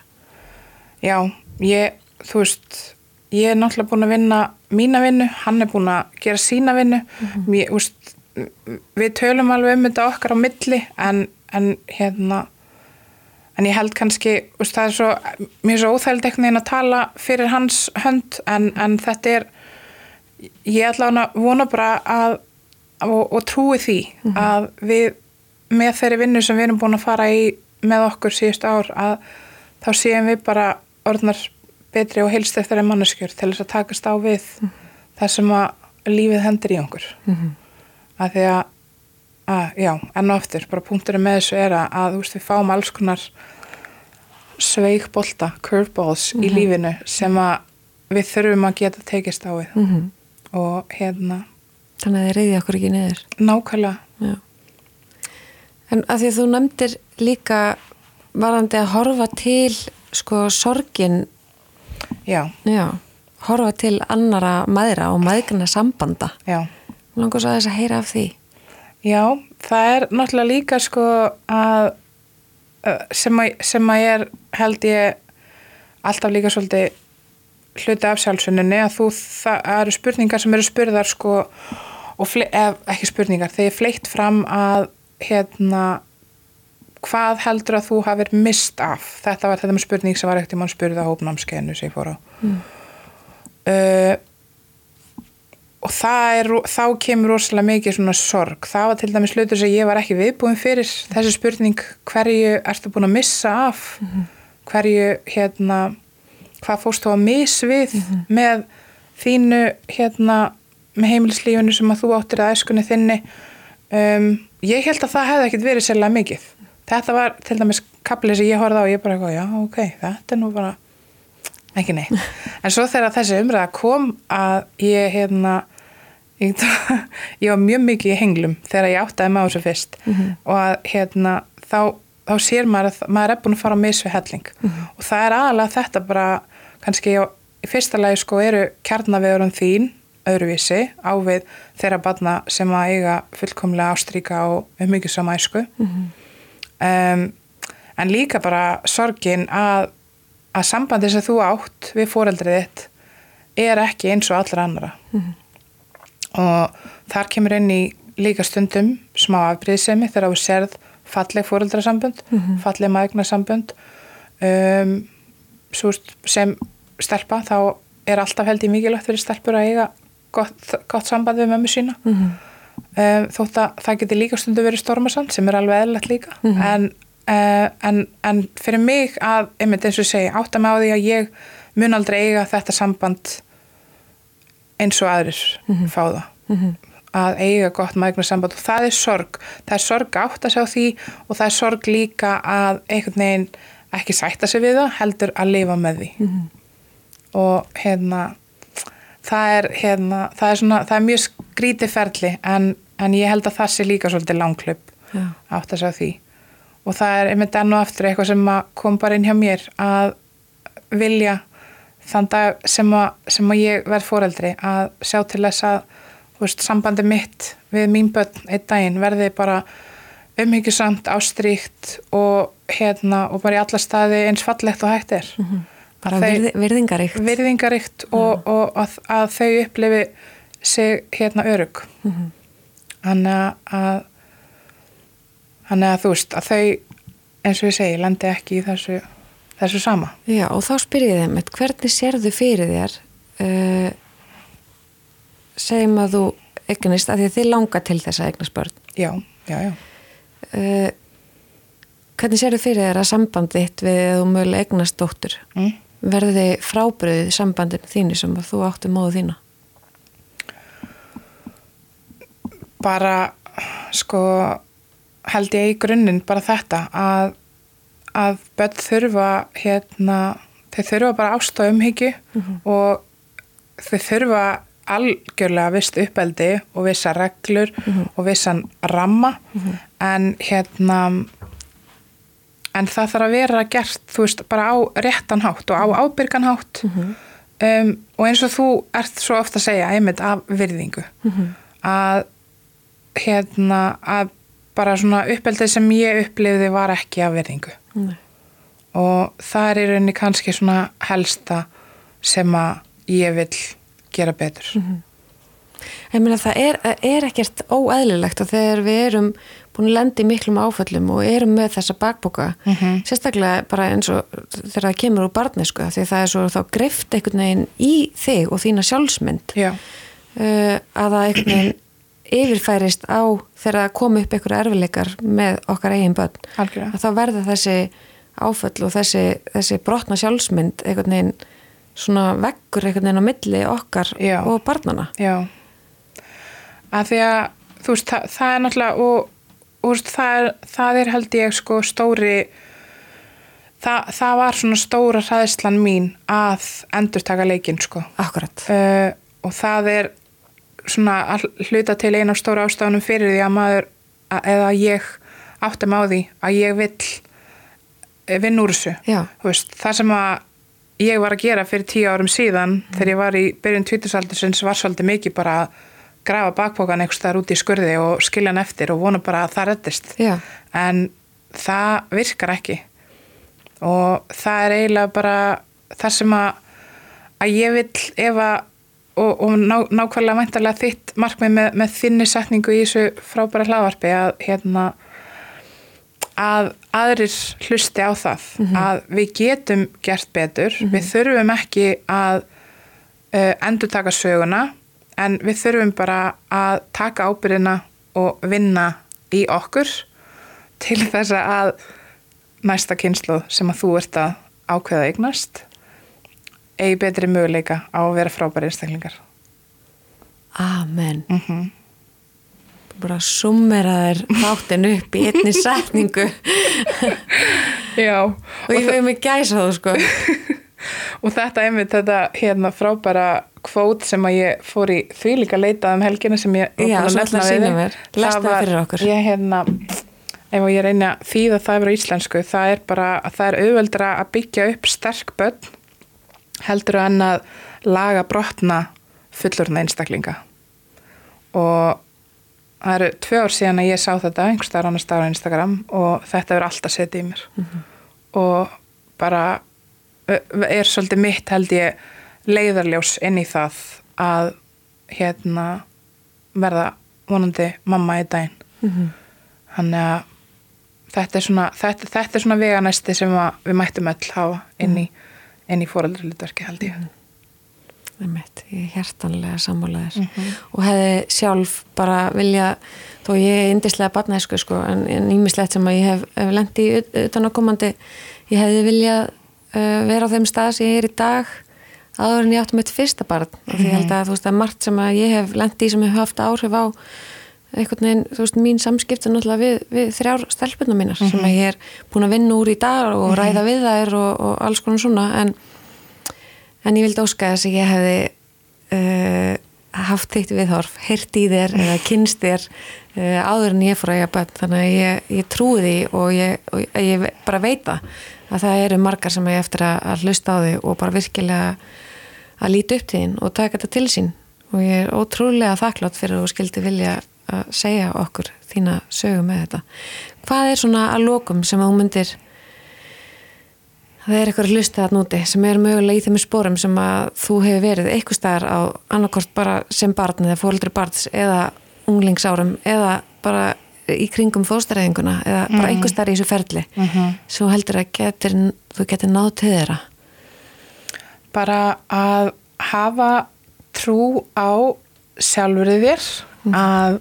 Já, ég, þú veist, ég er náttúrulega búin að vinna mína vinnu, hann er búin að gera sína vinnu. Ég, úst, við tölum alveg um þetta okkar á milli en, en hérna, en ég held kannski, úst, það er svo, mér er svo óþægild einhvern veginn að tala fyrir hans hönd en, en þetta er, ég ætla að vona bara að, og, og trúi því að við með þeirri vinnu sem við erum búin að fara í með okkur síðust ár að þá séum við bara orðnar betri og heilst eftir en manneskjur til þess að takast á við það sem að lífið hendur í okkur. Að því að, að já, enn og aftur, bara punkturinn með þessu er að, að þú veist, við fáum alls konar sveikbolta, curveballs í lífinu sem að við þurfum að geta tekist á við. Mm -hmm. og hérna. Þannig að þið reyði okkur ekki niður. Nákvæmlega. Já. En að því að þú nefndir líka varandi að horfa til sko sorgin. Já, já, horfa til annara maðra og maðgana sambanda. Já. Langar svo að þess að heyra af því Já, það er náttúrulega líka sko að sem að, sem að ég er held ég alltaf líka svolítið hluti af sjálfsöninni að þú, það eru spurningar sem eru spurðar sko og ef, ekki spurningar, þegar fleitt fram að hérna hvað heldur að þú hafir mist af þetta var þetta með spurning sem var ekkert í mann spurði á hópnámskeiðinu sem ég fór á mm. uh, og er, þá kemur rosalega mikið svona sorg. Það var til dæmis hlutur sem ég var ekki viðbúin fyrir þessi spurning hverju ertu búin að missa af -hmm. hverju hérna hvað fórst þú að miss við mm -hmm. með þínu hérna með heimilislífinu sem að þú áttir að æskunni þinni um, ég held að það hefði ekkit verið sérlega mikið þetta var til dæmis kaplið sem ég horfði á og ég bara eitthvað, já ok, þetta er nú bara ekki neitt <laughs> en svo þegar þessi umræða kom að ég hérna ég, ég var mjög mikið í henglum þegar ég áttaði maður þessu fyrst mm -hmm. og að hérna þá, þá sér maður að maður er búin að fara á misvi helling mm -hmm. og það er aðalega þetta bara kannski á, í fyrsta lagi sko eru kjarnavegurum þín öðruvísi á við þeirra barna sem að eiga fullkomlega ástríka og um mikið sama æsku mm -hmm. um, en líka bara sorgin að að sambandi sem þú átt við fóreldrið þitt er ekki eins og allra annara mm -hmm. Og þar kemur inn í líka stundum smá afbríðsemi þegar þú serð falleg fóreldrasambund mm -hmm. falleg maðurnarsambund um, sem stelpa þá er alltaf held í mikilvægt fyrir stelpur að eiga gott, gott samband við mömmu sína mm -hmm. um, þótt að það geti líka stundu verið stormasand sem er alveg eðlert líka en Uh, en, en fyrir mig að, einmitt eins og segja, átta mig á því að ég mun aldrei eiga þetta samband eins og aðrir mm -hmm. fá það mm -hmm. að eiga gott maður samband og það er sorg það er sorg átt að sjá því og það er sorg líka að einhvern veginn ekki sætta sig við það heldur að lifa með því mm -hmm. og hérna það er hérna það er, svona, það er mjög skrítið ferli en, en ég held að það sé líka svolítið langklöp ja. átt að sjá því og það er einmitt enn og aftur eitthvað sem kom bara inn hjá mér að vilja þann dag sem að, sem að ég verð fóreldri að sjá til þess að veist, sambandi mitt við mín börn einn daginn verði bara umhyggjusamt, ástríkt og hérna og bara í alla staði eins fallegt og hægt er mm -hmm. bara virði, virðingaríkt virðingaríkt og, og að, að þau upplifi sig hérna örug mm -hmm. þannig að þannig að þú veist að þau eins og ég segi, landi ekki í þessu þessu sama. Já og þá spyr ég þeim hvernig sérðu fyrir þér uh, segjum að þú eignist, að því að þið langar til þess að eignast börn. Já, já, já uh, hvernig sér þið fyrir þér að sambandið við að þú mögulega eignast dóttur mm. verði frábriðið sambandinu þínu sem að þú áttu móðu þína bara sko held ég í grunninn bara þetta að að börn þurfa hérna, þau þurfa bara ást og umhyggju mm -hmm. og þau þurfa algjörlega vist uppeldi og vissa reglur mm -hmm. og vissan ramma mm -hmm. en hérna en það þarf að vera gert þú veist bara á réttan hátt og á mhm. ábyrgan hátt -hmm. um, og eins og þú ert svo ofta að segja einmitt af virðingu mhm. að hérna að bara svona uppeldið sem ég upplifði var ekki af virðingu. Og það er í rauninni kannski svona helsta sem að ég vil gera betur. Mm -hmm. Ég meina það er, er ekkert óæðilegt og þegar við erum búin að lendi miklum áföllum og erum með þessa bakboka mm -hmm. sérstaklega bara eins og þegar það kemur úr barnesku því það er svo þá greift einhvern veginn í þig og þína sjálfsmynd. Uh, að það einhvern veginn yfirfærist á þegar það kom upp einhverju erfileikar með okkar eigin börn. Algjörða. að þá verða þessi áföll og þessi, þessi brotna sjálfsmynd einhvern veginn svona vekkur einhvern veginn á milli okkar Já. og barnana Já, að því að þú veist, það, það er náttúrulega og, og veist, það, er, það er held ég sko stóri það, það var svona stóra hraðislan mín að endur taka leikin sko. Akkurat. Uh, og það er svona hluta til eina stóra ástafunum fyrir því að maður eða ég áttum á því að ég vill vinn úr þessu veist, það sem að ég var að gera fyrir tíu árum síðan mm. þegar ég var í byrjun tvítusaldursins var svolítið mikið bara að grafa bakpókan eitthvað þar úti í skurði og skilja hann eftir og vona bara að það reddist Já. en það virkar ekki og það er eiginlega bara það sem að, að ég vil ef að og, og ná, nákvæmlega mæntalega þitt markmið með, með þinni setningu í þessu frábæra hlaðvarpi að hérna að aðrir hlusti á það mm -hmm. að við getum gert betur, mm -hmm. við þurfum ekki að uh, endur taka söguna en við þurfum bara að taka ábyrðina og vinna í okkur til þess að næsta kynslu sem að þú ert að ákveða eignast eigi betri möguleika á að vera frábæri einstaklingar. Amen. Mm -hmm bara summera þér þáttin upp í einni setningu. Já. Og ég veið mig gæsa þú sko. <laughs> Og þetta einmitt þetta hérna frábæra kvót sem að ég fór í því líka leitað um helgina sem ég Já, svo ætla að sína mér, lesta það fyrir okkur. Ég hérna ef ég reyna því að það er á íslensku það er bara að það er auðveldra að byggja upp sterk börn heldur en að laga brotna fullurna einstaklinga og það eru tvei ár síðan að ég sá þetta einhverstaðar annars staðar á Instagram og þetta verður alltaf setið í mér mm -hmm. og bara er svolítið mitt held ég leiðarljós inn í það að hérna verða vonandi mamma í daginn mm -hmm. þannig að þetta er svona, þetta, þetta er svona veganæsti sem við mættum öll hafa inn í, í fóröldurlutverki held ég mm -hmm. Mitt, ég er hjertanlega sammálaðis mm -hmm. og hefði sjálf bara vilja, þó ég er indislega barnæsku sko, en nýmislegt sem að ég hef, hef lendi utan á komandi ég hefði vilja uh, vera á þeim stað sem ég er í dag aður en ég átti mitt fyrsta barn og því ég held mhm. að þú veist að margt sem að ég hef lendi í sem hef haft áhrif á einhvern veginn, þú veist, mín samskipt er náttúrulega við, við þrjár stelpunum mínar mm -hmm. sem að ég er búin að vinna úr í dag og mhm. ræða við þær og, og alls konar svona en en ég vildi óska þess að ég hefði uh, haft þitt viðhorf hirt í þér eða kynst þér uh, áður en ég fór að ég að bönn þannig að ég, ég trúi því og ég, og ég bara veita að það eru margar sem ég eftir að, að hlusta á því og bara virkilega að líti upp til þín og taka þetta til sín og ég er ótrúlega þakklátt fyrir að þú skildi vilja að segja okkur þína sögu með þetta hvað er svona að lokum sem að þú myndir það er eitthvað að núti sem er mögulega í þeim spórum sem að þú hefur verið eitthvað staðar á annarkort bara sem barn eða fólkdri barns eða unglingsárum eða bara í kringum fóstaræðinguna eða bara einhver staðar í þessu ferli mm -hmm. svo heldur að getur, þú getur náð til þeirra bara að hafa trú á sjálfurðið þér mm. að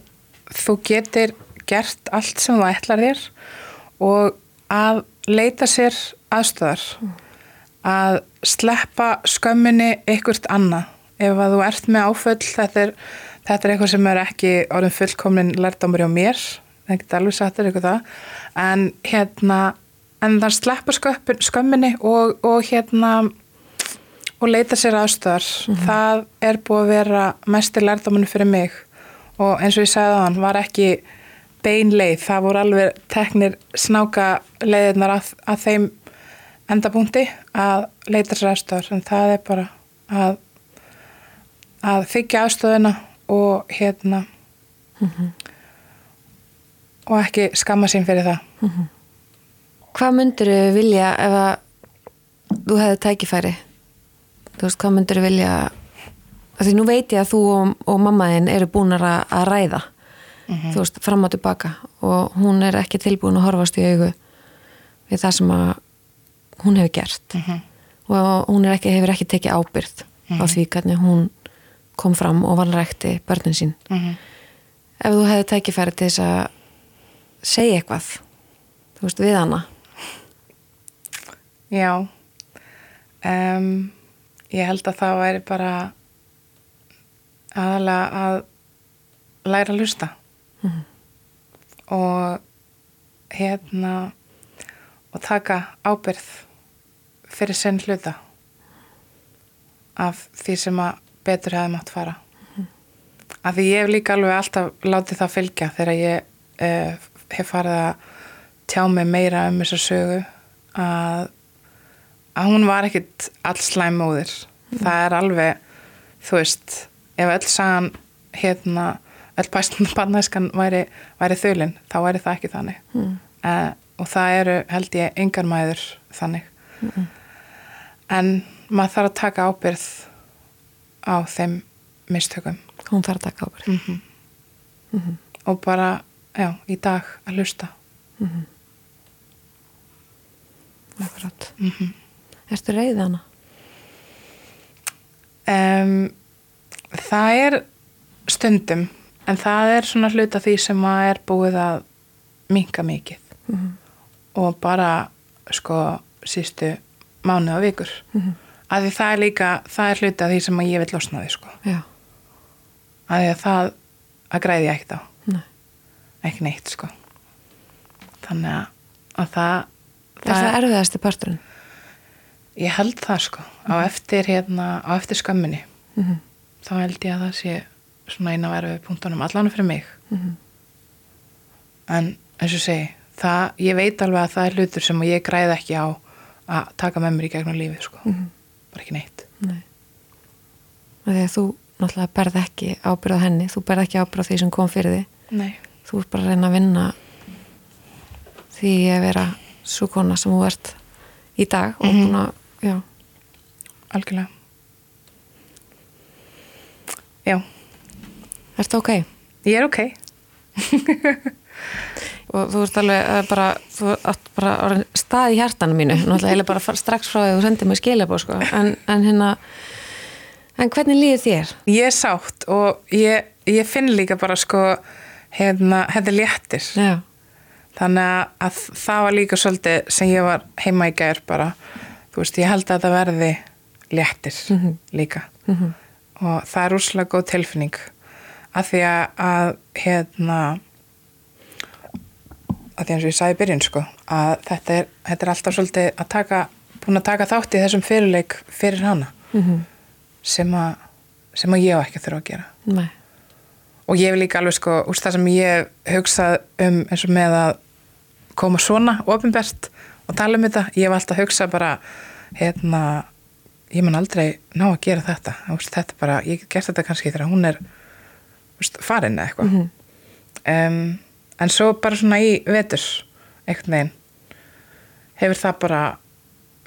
þú getur gert allt sem þú ætlar þér og að leita sér aðstöðar mm. að sleppa skömminni ykkurt annað. Ef að þú ert með áföll þetta er, þetta er eitthvað sem er ekki orðin fullkomnin lærdámur hjá mér. Það geta alveg sattur eitthvað það. En hérna en það sleppa skömminni og, og hérna og leita sér aðstöðar mm -hmm. það er búið að vera mestir lærdáminu fyrir mig og eins og ég sagði á hann var ekki bein leið, það voru alveg teknir snáka leiðirnar að, að þeim endapunkti að leita sér aðstöðar en það er bara að að þykja aðstöðina og hérna mm -hmm og ekki skamma sín fyrir það. Mm -hmm. Hvað myndur þau vilja ef að þú hefði tækifæri? Þú veist, hvað myndur þau vilja því nú veit ég að þú og, og mammaðinn eru búin að ræða mm -hmm. þú veist, fram og tilbaka og hún er ekki tilbúin að horfast í augu við það sem að hún hefur gert mm -hmm. og hún ekki, hefur ekki tekið ábyrð á mhm. því hvernig hún kom fram og vanrækti börnin sín mhm. ef þú hefði tækifæri til þess að segja eitthvað þú veist við hana Já um, ég held að það væri bara aðalega að læra að lusta mm -hmm. og hérna og taka ábyrð fyrir senn hluta af því sem að betur hefði mátt fara mm -hmm. af því ég hef líka alveg alltaf látið það fylgja þegar ég uh, hef farið að tjá mig meira um þessa sögu að, að hún var ekkit alls slæmóðir mm. það er alveg þú veist, ef öll sagan hérna, öll <laughs> bannæskan væri, væri þölinn, þá væri það ekki þannig mm. uh, og það eru held ég yngar mæður þannig mm. en maður þarf að taka ábyrð á þeim mistökum hún þarf að taka ábyrð -hmm. -hmm. og bara já, í dag að hlusta mm -hmm. Akkurat mm -hmm. Erstu reyðið hana? Um, það er stundum en það er svona hluta því sem að er búið að minka mikið mm -hmm. og bara sko sístu mánu og vikur mhm. að því það er líka það er hluta því sem að ég vil losna því sko Já. að því að það að græði ég ekkert á ekki neitt sko þannig að, að það Er það, það erfiðasti parturinn? Ég held það sko á eftir, hérna, á eftir skömminni mm -hmm. Þá held ég að það sé svona eina verfið punktunum allan fyrir mig mm -hmm. en eins og segi það, ég veit alveg að það er hlutur sem ég græði ekki á að taka með mér í gegnum lífið sko mm -hmm. bara ekki neitt Nei. Þegar þú náttúrulega berð ekki ábyrðað henni, þú berð ekki ábyrðað því sem kom fyrir því Nei þú ert bara að reyna að vinna því að vera svo kona sem þú ert í dag og mm -hmm. já algjörlega já Er þetta ok? Ég er ok <laughs> og þú ert alveg bara, þú ert bara stað í hjartanum mínu, náttúrulega bara strax frá því að þú sendið mér skilabó sko. en, en hérna en hvernig líður þér? Ég er sátt og ég, ég finn líka bara sko hérna, er léttir Já. þannig að það var líka svolítið sem ég var heima í gær bara, þú veist, ég held að það verði léttir mm -hmm. líka mm -hmm. Og það er úrslega góð tilfinning. Að því að, að hérna að því eins og ég sagði byrjun sko að þetta er, þetta er alltaf svolítið að taka, búin að taka þátt í þessum fyrirleik fyrir hana. Mm -hmm. sem að sem að ég á ekki þurfa að gera. Nei. Og ég vil líka alveg sko, úrst það sem ég hugsað um eins og með að koma svona ofinbært og tala um þetta, ég hef alltaf hugsað bara hérna ég man aldrei ná að gera þetta. Þetta bara, ég get gert þetta kannski þegar hún er farin eða eitthvað. Mhm. um, en svo bara svona í vetur einhvern veginn hefur það bara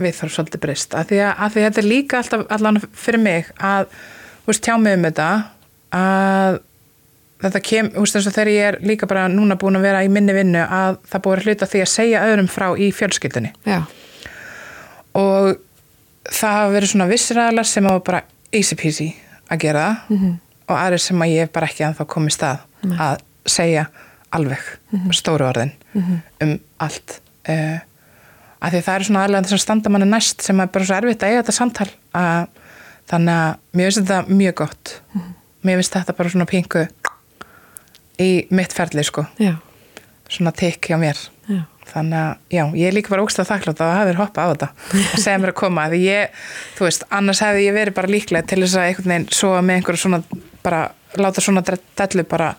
við þarf svolítið breyst. Að því að, að því að þetta er líka alltaf allan fyrir mig að veist, tjá mig um þetta að þetta kem, veist, þegar ég er líka bara núna búin að vera í minni vinnu að það búið að hluta því að segja öðrum frá í fjölskyldunni. Já, og það hafa verið svona vissir aðlar sem hafa bara easy peasy að gera það Mhm. og aðrir sem að ég hef bara ekki ennþá komið stað Nei. að segja alveg Mhm. stóru orðin um allt uh, að því það eru svona aðlega þess að standa manni næst sem er bara svo erfitt að eiga þetta samtal að, þannig að mér finnst þetta mjög gott Mhm. mér finnst þetta bara svona pingu í mitt ferli sko já, svona hjá mér. Þannig að já, ég er líka bara ógstað þakklátt að það hafi verið hoppað á þetta. Segja mér að koma því ég, þú veist, annars hefði ég verið bara líklega til þess að einhvern veginn svo með einhverju svona bara, láta svona dellu bara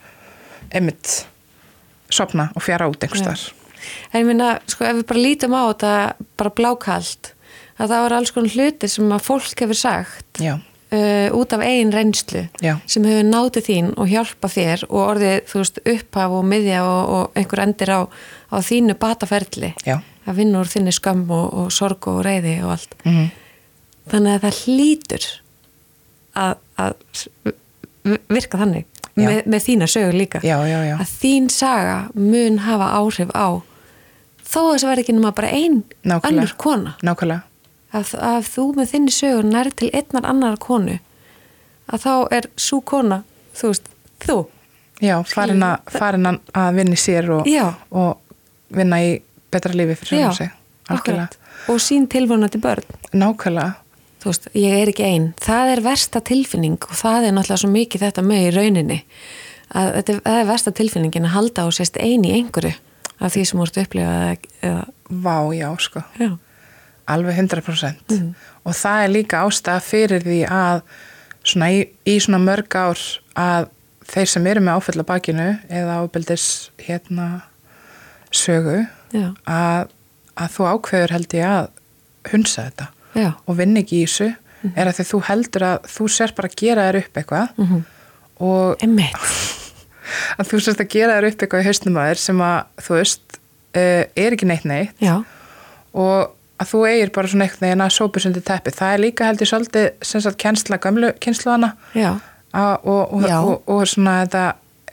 einmitt sopna og fjara út einhvers þar En ég minna, sko, ef við bara lítum á þetta bara blákalt, að það eru alls konar hluti sem að fólk hefur sagt. Já, uh, út af eigin reynslu Já. sem hefur nátið þín og hjálpa þér og orðið, þú veist, upphaf og miðja og, og einhver endir á, á þínu bataferli já að vinna úr þinni skömm og, og sorg og reyði og allt. mm Þannig að það hlýtur að, að virka þannig með, með þína sögur líka. já, já, já, Að þín saga mun hafa áhrif á þó að þess að verði ekki nema bara ein Nákvæmlega. önnur kona. nákvæmlega Að, að þú með þinni sögur nær til einnar annar konu að þá er svo kona, þú veist, þú. já, farin, a, farin að- að vinna í sér og, og vinna í betra lífi fyrir sjálfum sig. algjörlega, akkurat. Og sín tilvonandi börn. nákvæmlega. Þú veist, ég er ekki einn það er versta tilfinning og það er náttúrulega svo mikið þetta með í rauninni að þetta er- það er versta tilfinningin að halda á sérst einn í einhverju af því sem þú ert að upplifa eða, eða, vá, já, sko. Já, Alveg 100% Mhm. og það er líka ástæða fyrir því að svona í, í svona mörg ár að þeir sem eru með áfælla bakinu eða ábyldis hérna sögu að, að þú ákveður held ég að hunsa þetta já, og vinn ekki í þessu. Mhm. er að því þú heldur að þú sér bara að gera þér upp eitthvað mm og emmitt <laughs> að þú sérst að gera þér upp eitthvað í hausnum að þér sem að þú veist uh, er ekki neitt neitt. Já, og að þú eigir bara svona eitthvað en að sópa sundi teppi. Það er líka heldur svolítið sem sagt kennsla gömlu kynsluðana já. Og, og, og, og svona þetta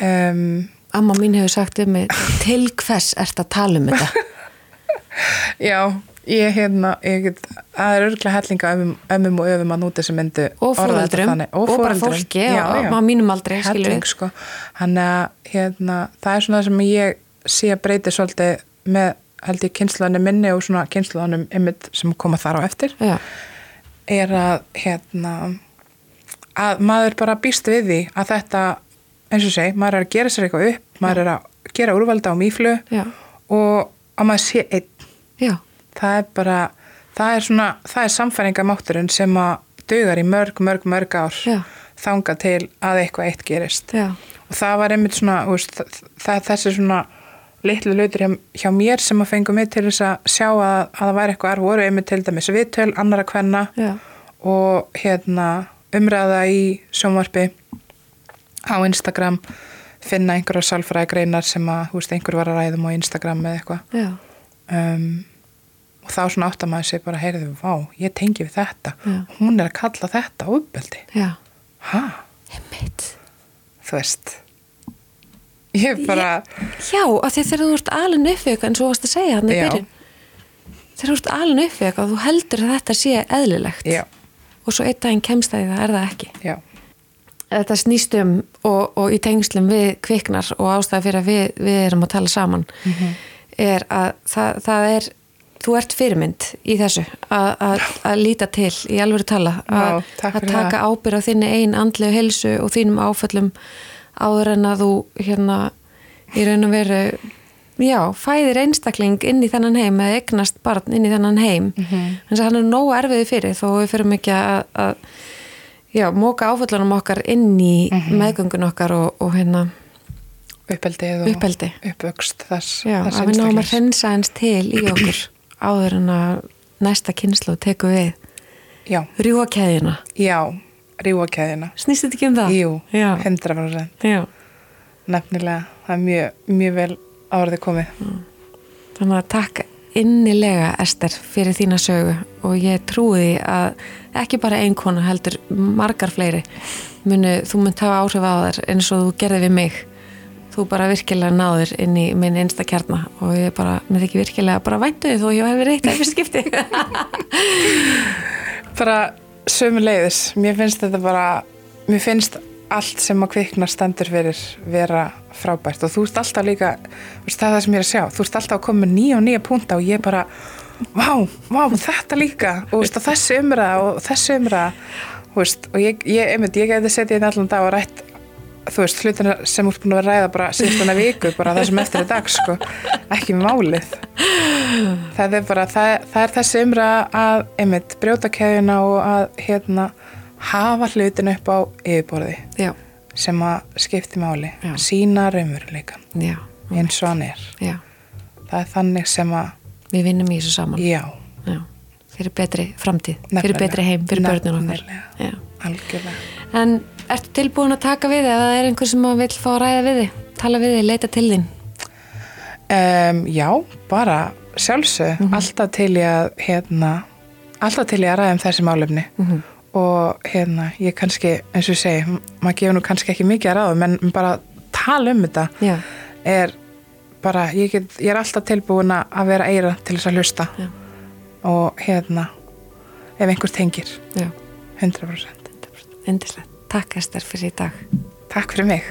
um, amma mín hefur sagt um mig til hvers ert að tala um þetta? <laughs> Já, ég hérna ég það er örglega hellinga ömmum, ömmum og öfum að núti sem myndu og þannig. og, bara fólki og mínum aldrei skilur sko. Þannig að hérna, það er svona það sem ég sé að breyti svolítið með held ég kynsluðanum minni og svona kynsluðanum ymmit sem koma þar á eftir já, er að hérna að maður bara býst við því að þetta eins og segi, maður er að gera sér eitthvað upp maður er að gera úrvalda á mýflu já, og að maður sé einn. Já, það er bara, það er svona það er samfæringamátturinn sem að dugar í mörg, mörg, mörg ár Já. þanga til að eitthvað eitt gerist. Já, og það var einmitt svona veist, það, þessi svona litlu hlutur hjá, hjá mér sem að fengu mig til þess að sjá að, að það væri eitthvað erf voru einmitt til dæmis viðtöl, annara kvenna já, og hérna umræða í sjónvarpi á Instagram finna einhverja sálfræði greinar sem að þú veist, einhver var að ræðum á Instagram eða eitthvað. Um, og þá svona átt að maður sé bara heyrðu, vá, ég tengi við þetta. Já. hún er að kalla þetta uppbeldi emmitt þú veist ég bara Já, af því þegar þú ert alin upp við eitthvað en svo varst að segja hann í byrjun. Þegar þú ert alin upp við eitthvað þú heldur að þetta sé eðlilegt. Já, og svo einn daginn kemst það í það er það ekki? Já, Þetta snýst um og, og í tengslum við kviknar og ástæða fyrir að við, við erum að tala saman Mhm. er að það, það er þú ert fyrirmynd í þessu að, líta til í alvöru tala að, taka ábyrð á þinni ein andlegu helsu og þínum áföllum áður en að þú hérna í raun og veru já, fæðir einstakling inn í þennan heim eða eignast barn inn í þennan heim mm. -hmm. þannig að hann er nógu erfiði fyrir þó við fyrir mikið að, að já, móka áföllunum okkar inn í meðgöngun okkar og, og hérna uppeldið og Uppeldi. uppvöxt þess, já, þess að við náum að hreinsa eins til í okkur áður en að næsta kynslu tekur við Já, já, rífakæðina. snýst þetta ekki um það? Jú, Já. 100%. Já. Nefnilega, það er mjög, mjög vel árið komið. Þannig að takk innilega Ester fyrir þína sögu og ég trúi að ekki bara ein kona heldur margar fleiri munu, þú munt hafa áhrif á þær eins og þú gerði við mig þú bara virkilega náður inn í minn einsta kjarna og ég bara, mér ekki virkilega bara væntu því þó ég hef verið eitt af fyrst skipti <laughs> <laughs> Bara sömu leiðis, mér finnst þetta bara, mér finnst allt sem að kvikna stendur fyrir vera frábært. Og þú ert alltaf líka, það er það sem ég er að sjá, þú ert alltaf að koma nýja og nýja punta og ég bara, vá, vá, þetta líka. Og þessi umræða og þessi veist, og ég, ég, einmitt, ég geti setið inn allan dag og rætt, þú veist, hlutina sem ert búin að ræða bara síðustuna viku, bara það sem eftir er dag, sko, ekki málið. Það er bara, það, það er þessi umræða að, einmitt, brjóta keðjuna og að, hérna, hafa hlutin upp á yfirborði Já, sem að skipti máli, Já. sína raunveruleika eins og hann er. já Það er þannig sem að, við vinnum í þessu saman fyrir betri framtíð, fyrir Nefnilega. betri heim fyrir börnun okkar Nefnilega. já. algjörlega. En ertu tilbúin að taka við það er einhver sem vil fá að ræða við þig, tala við þig, leita til þín? Um, já, bara sjálfsög, alltaf til ég að, hérna, alltaf til ég að ræða um þessi málefni. Og hérna, ég kannski, eins og segi, maður gefur nú kannski ekki mikið að ráðum, en bara tala um þetta Já, er bara, ég, get, ég er alltaf tilbúin að vera eira til þess að hlusta. Já. og hérna, ef einhver tengir, já, 100%. indislegt. Takk Ester fyrir í dag. Takk fyrir mig.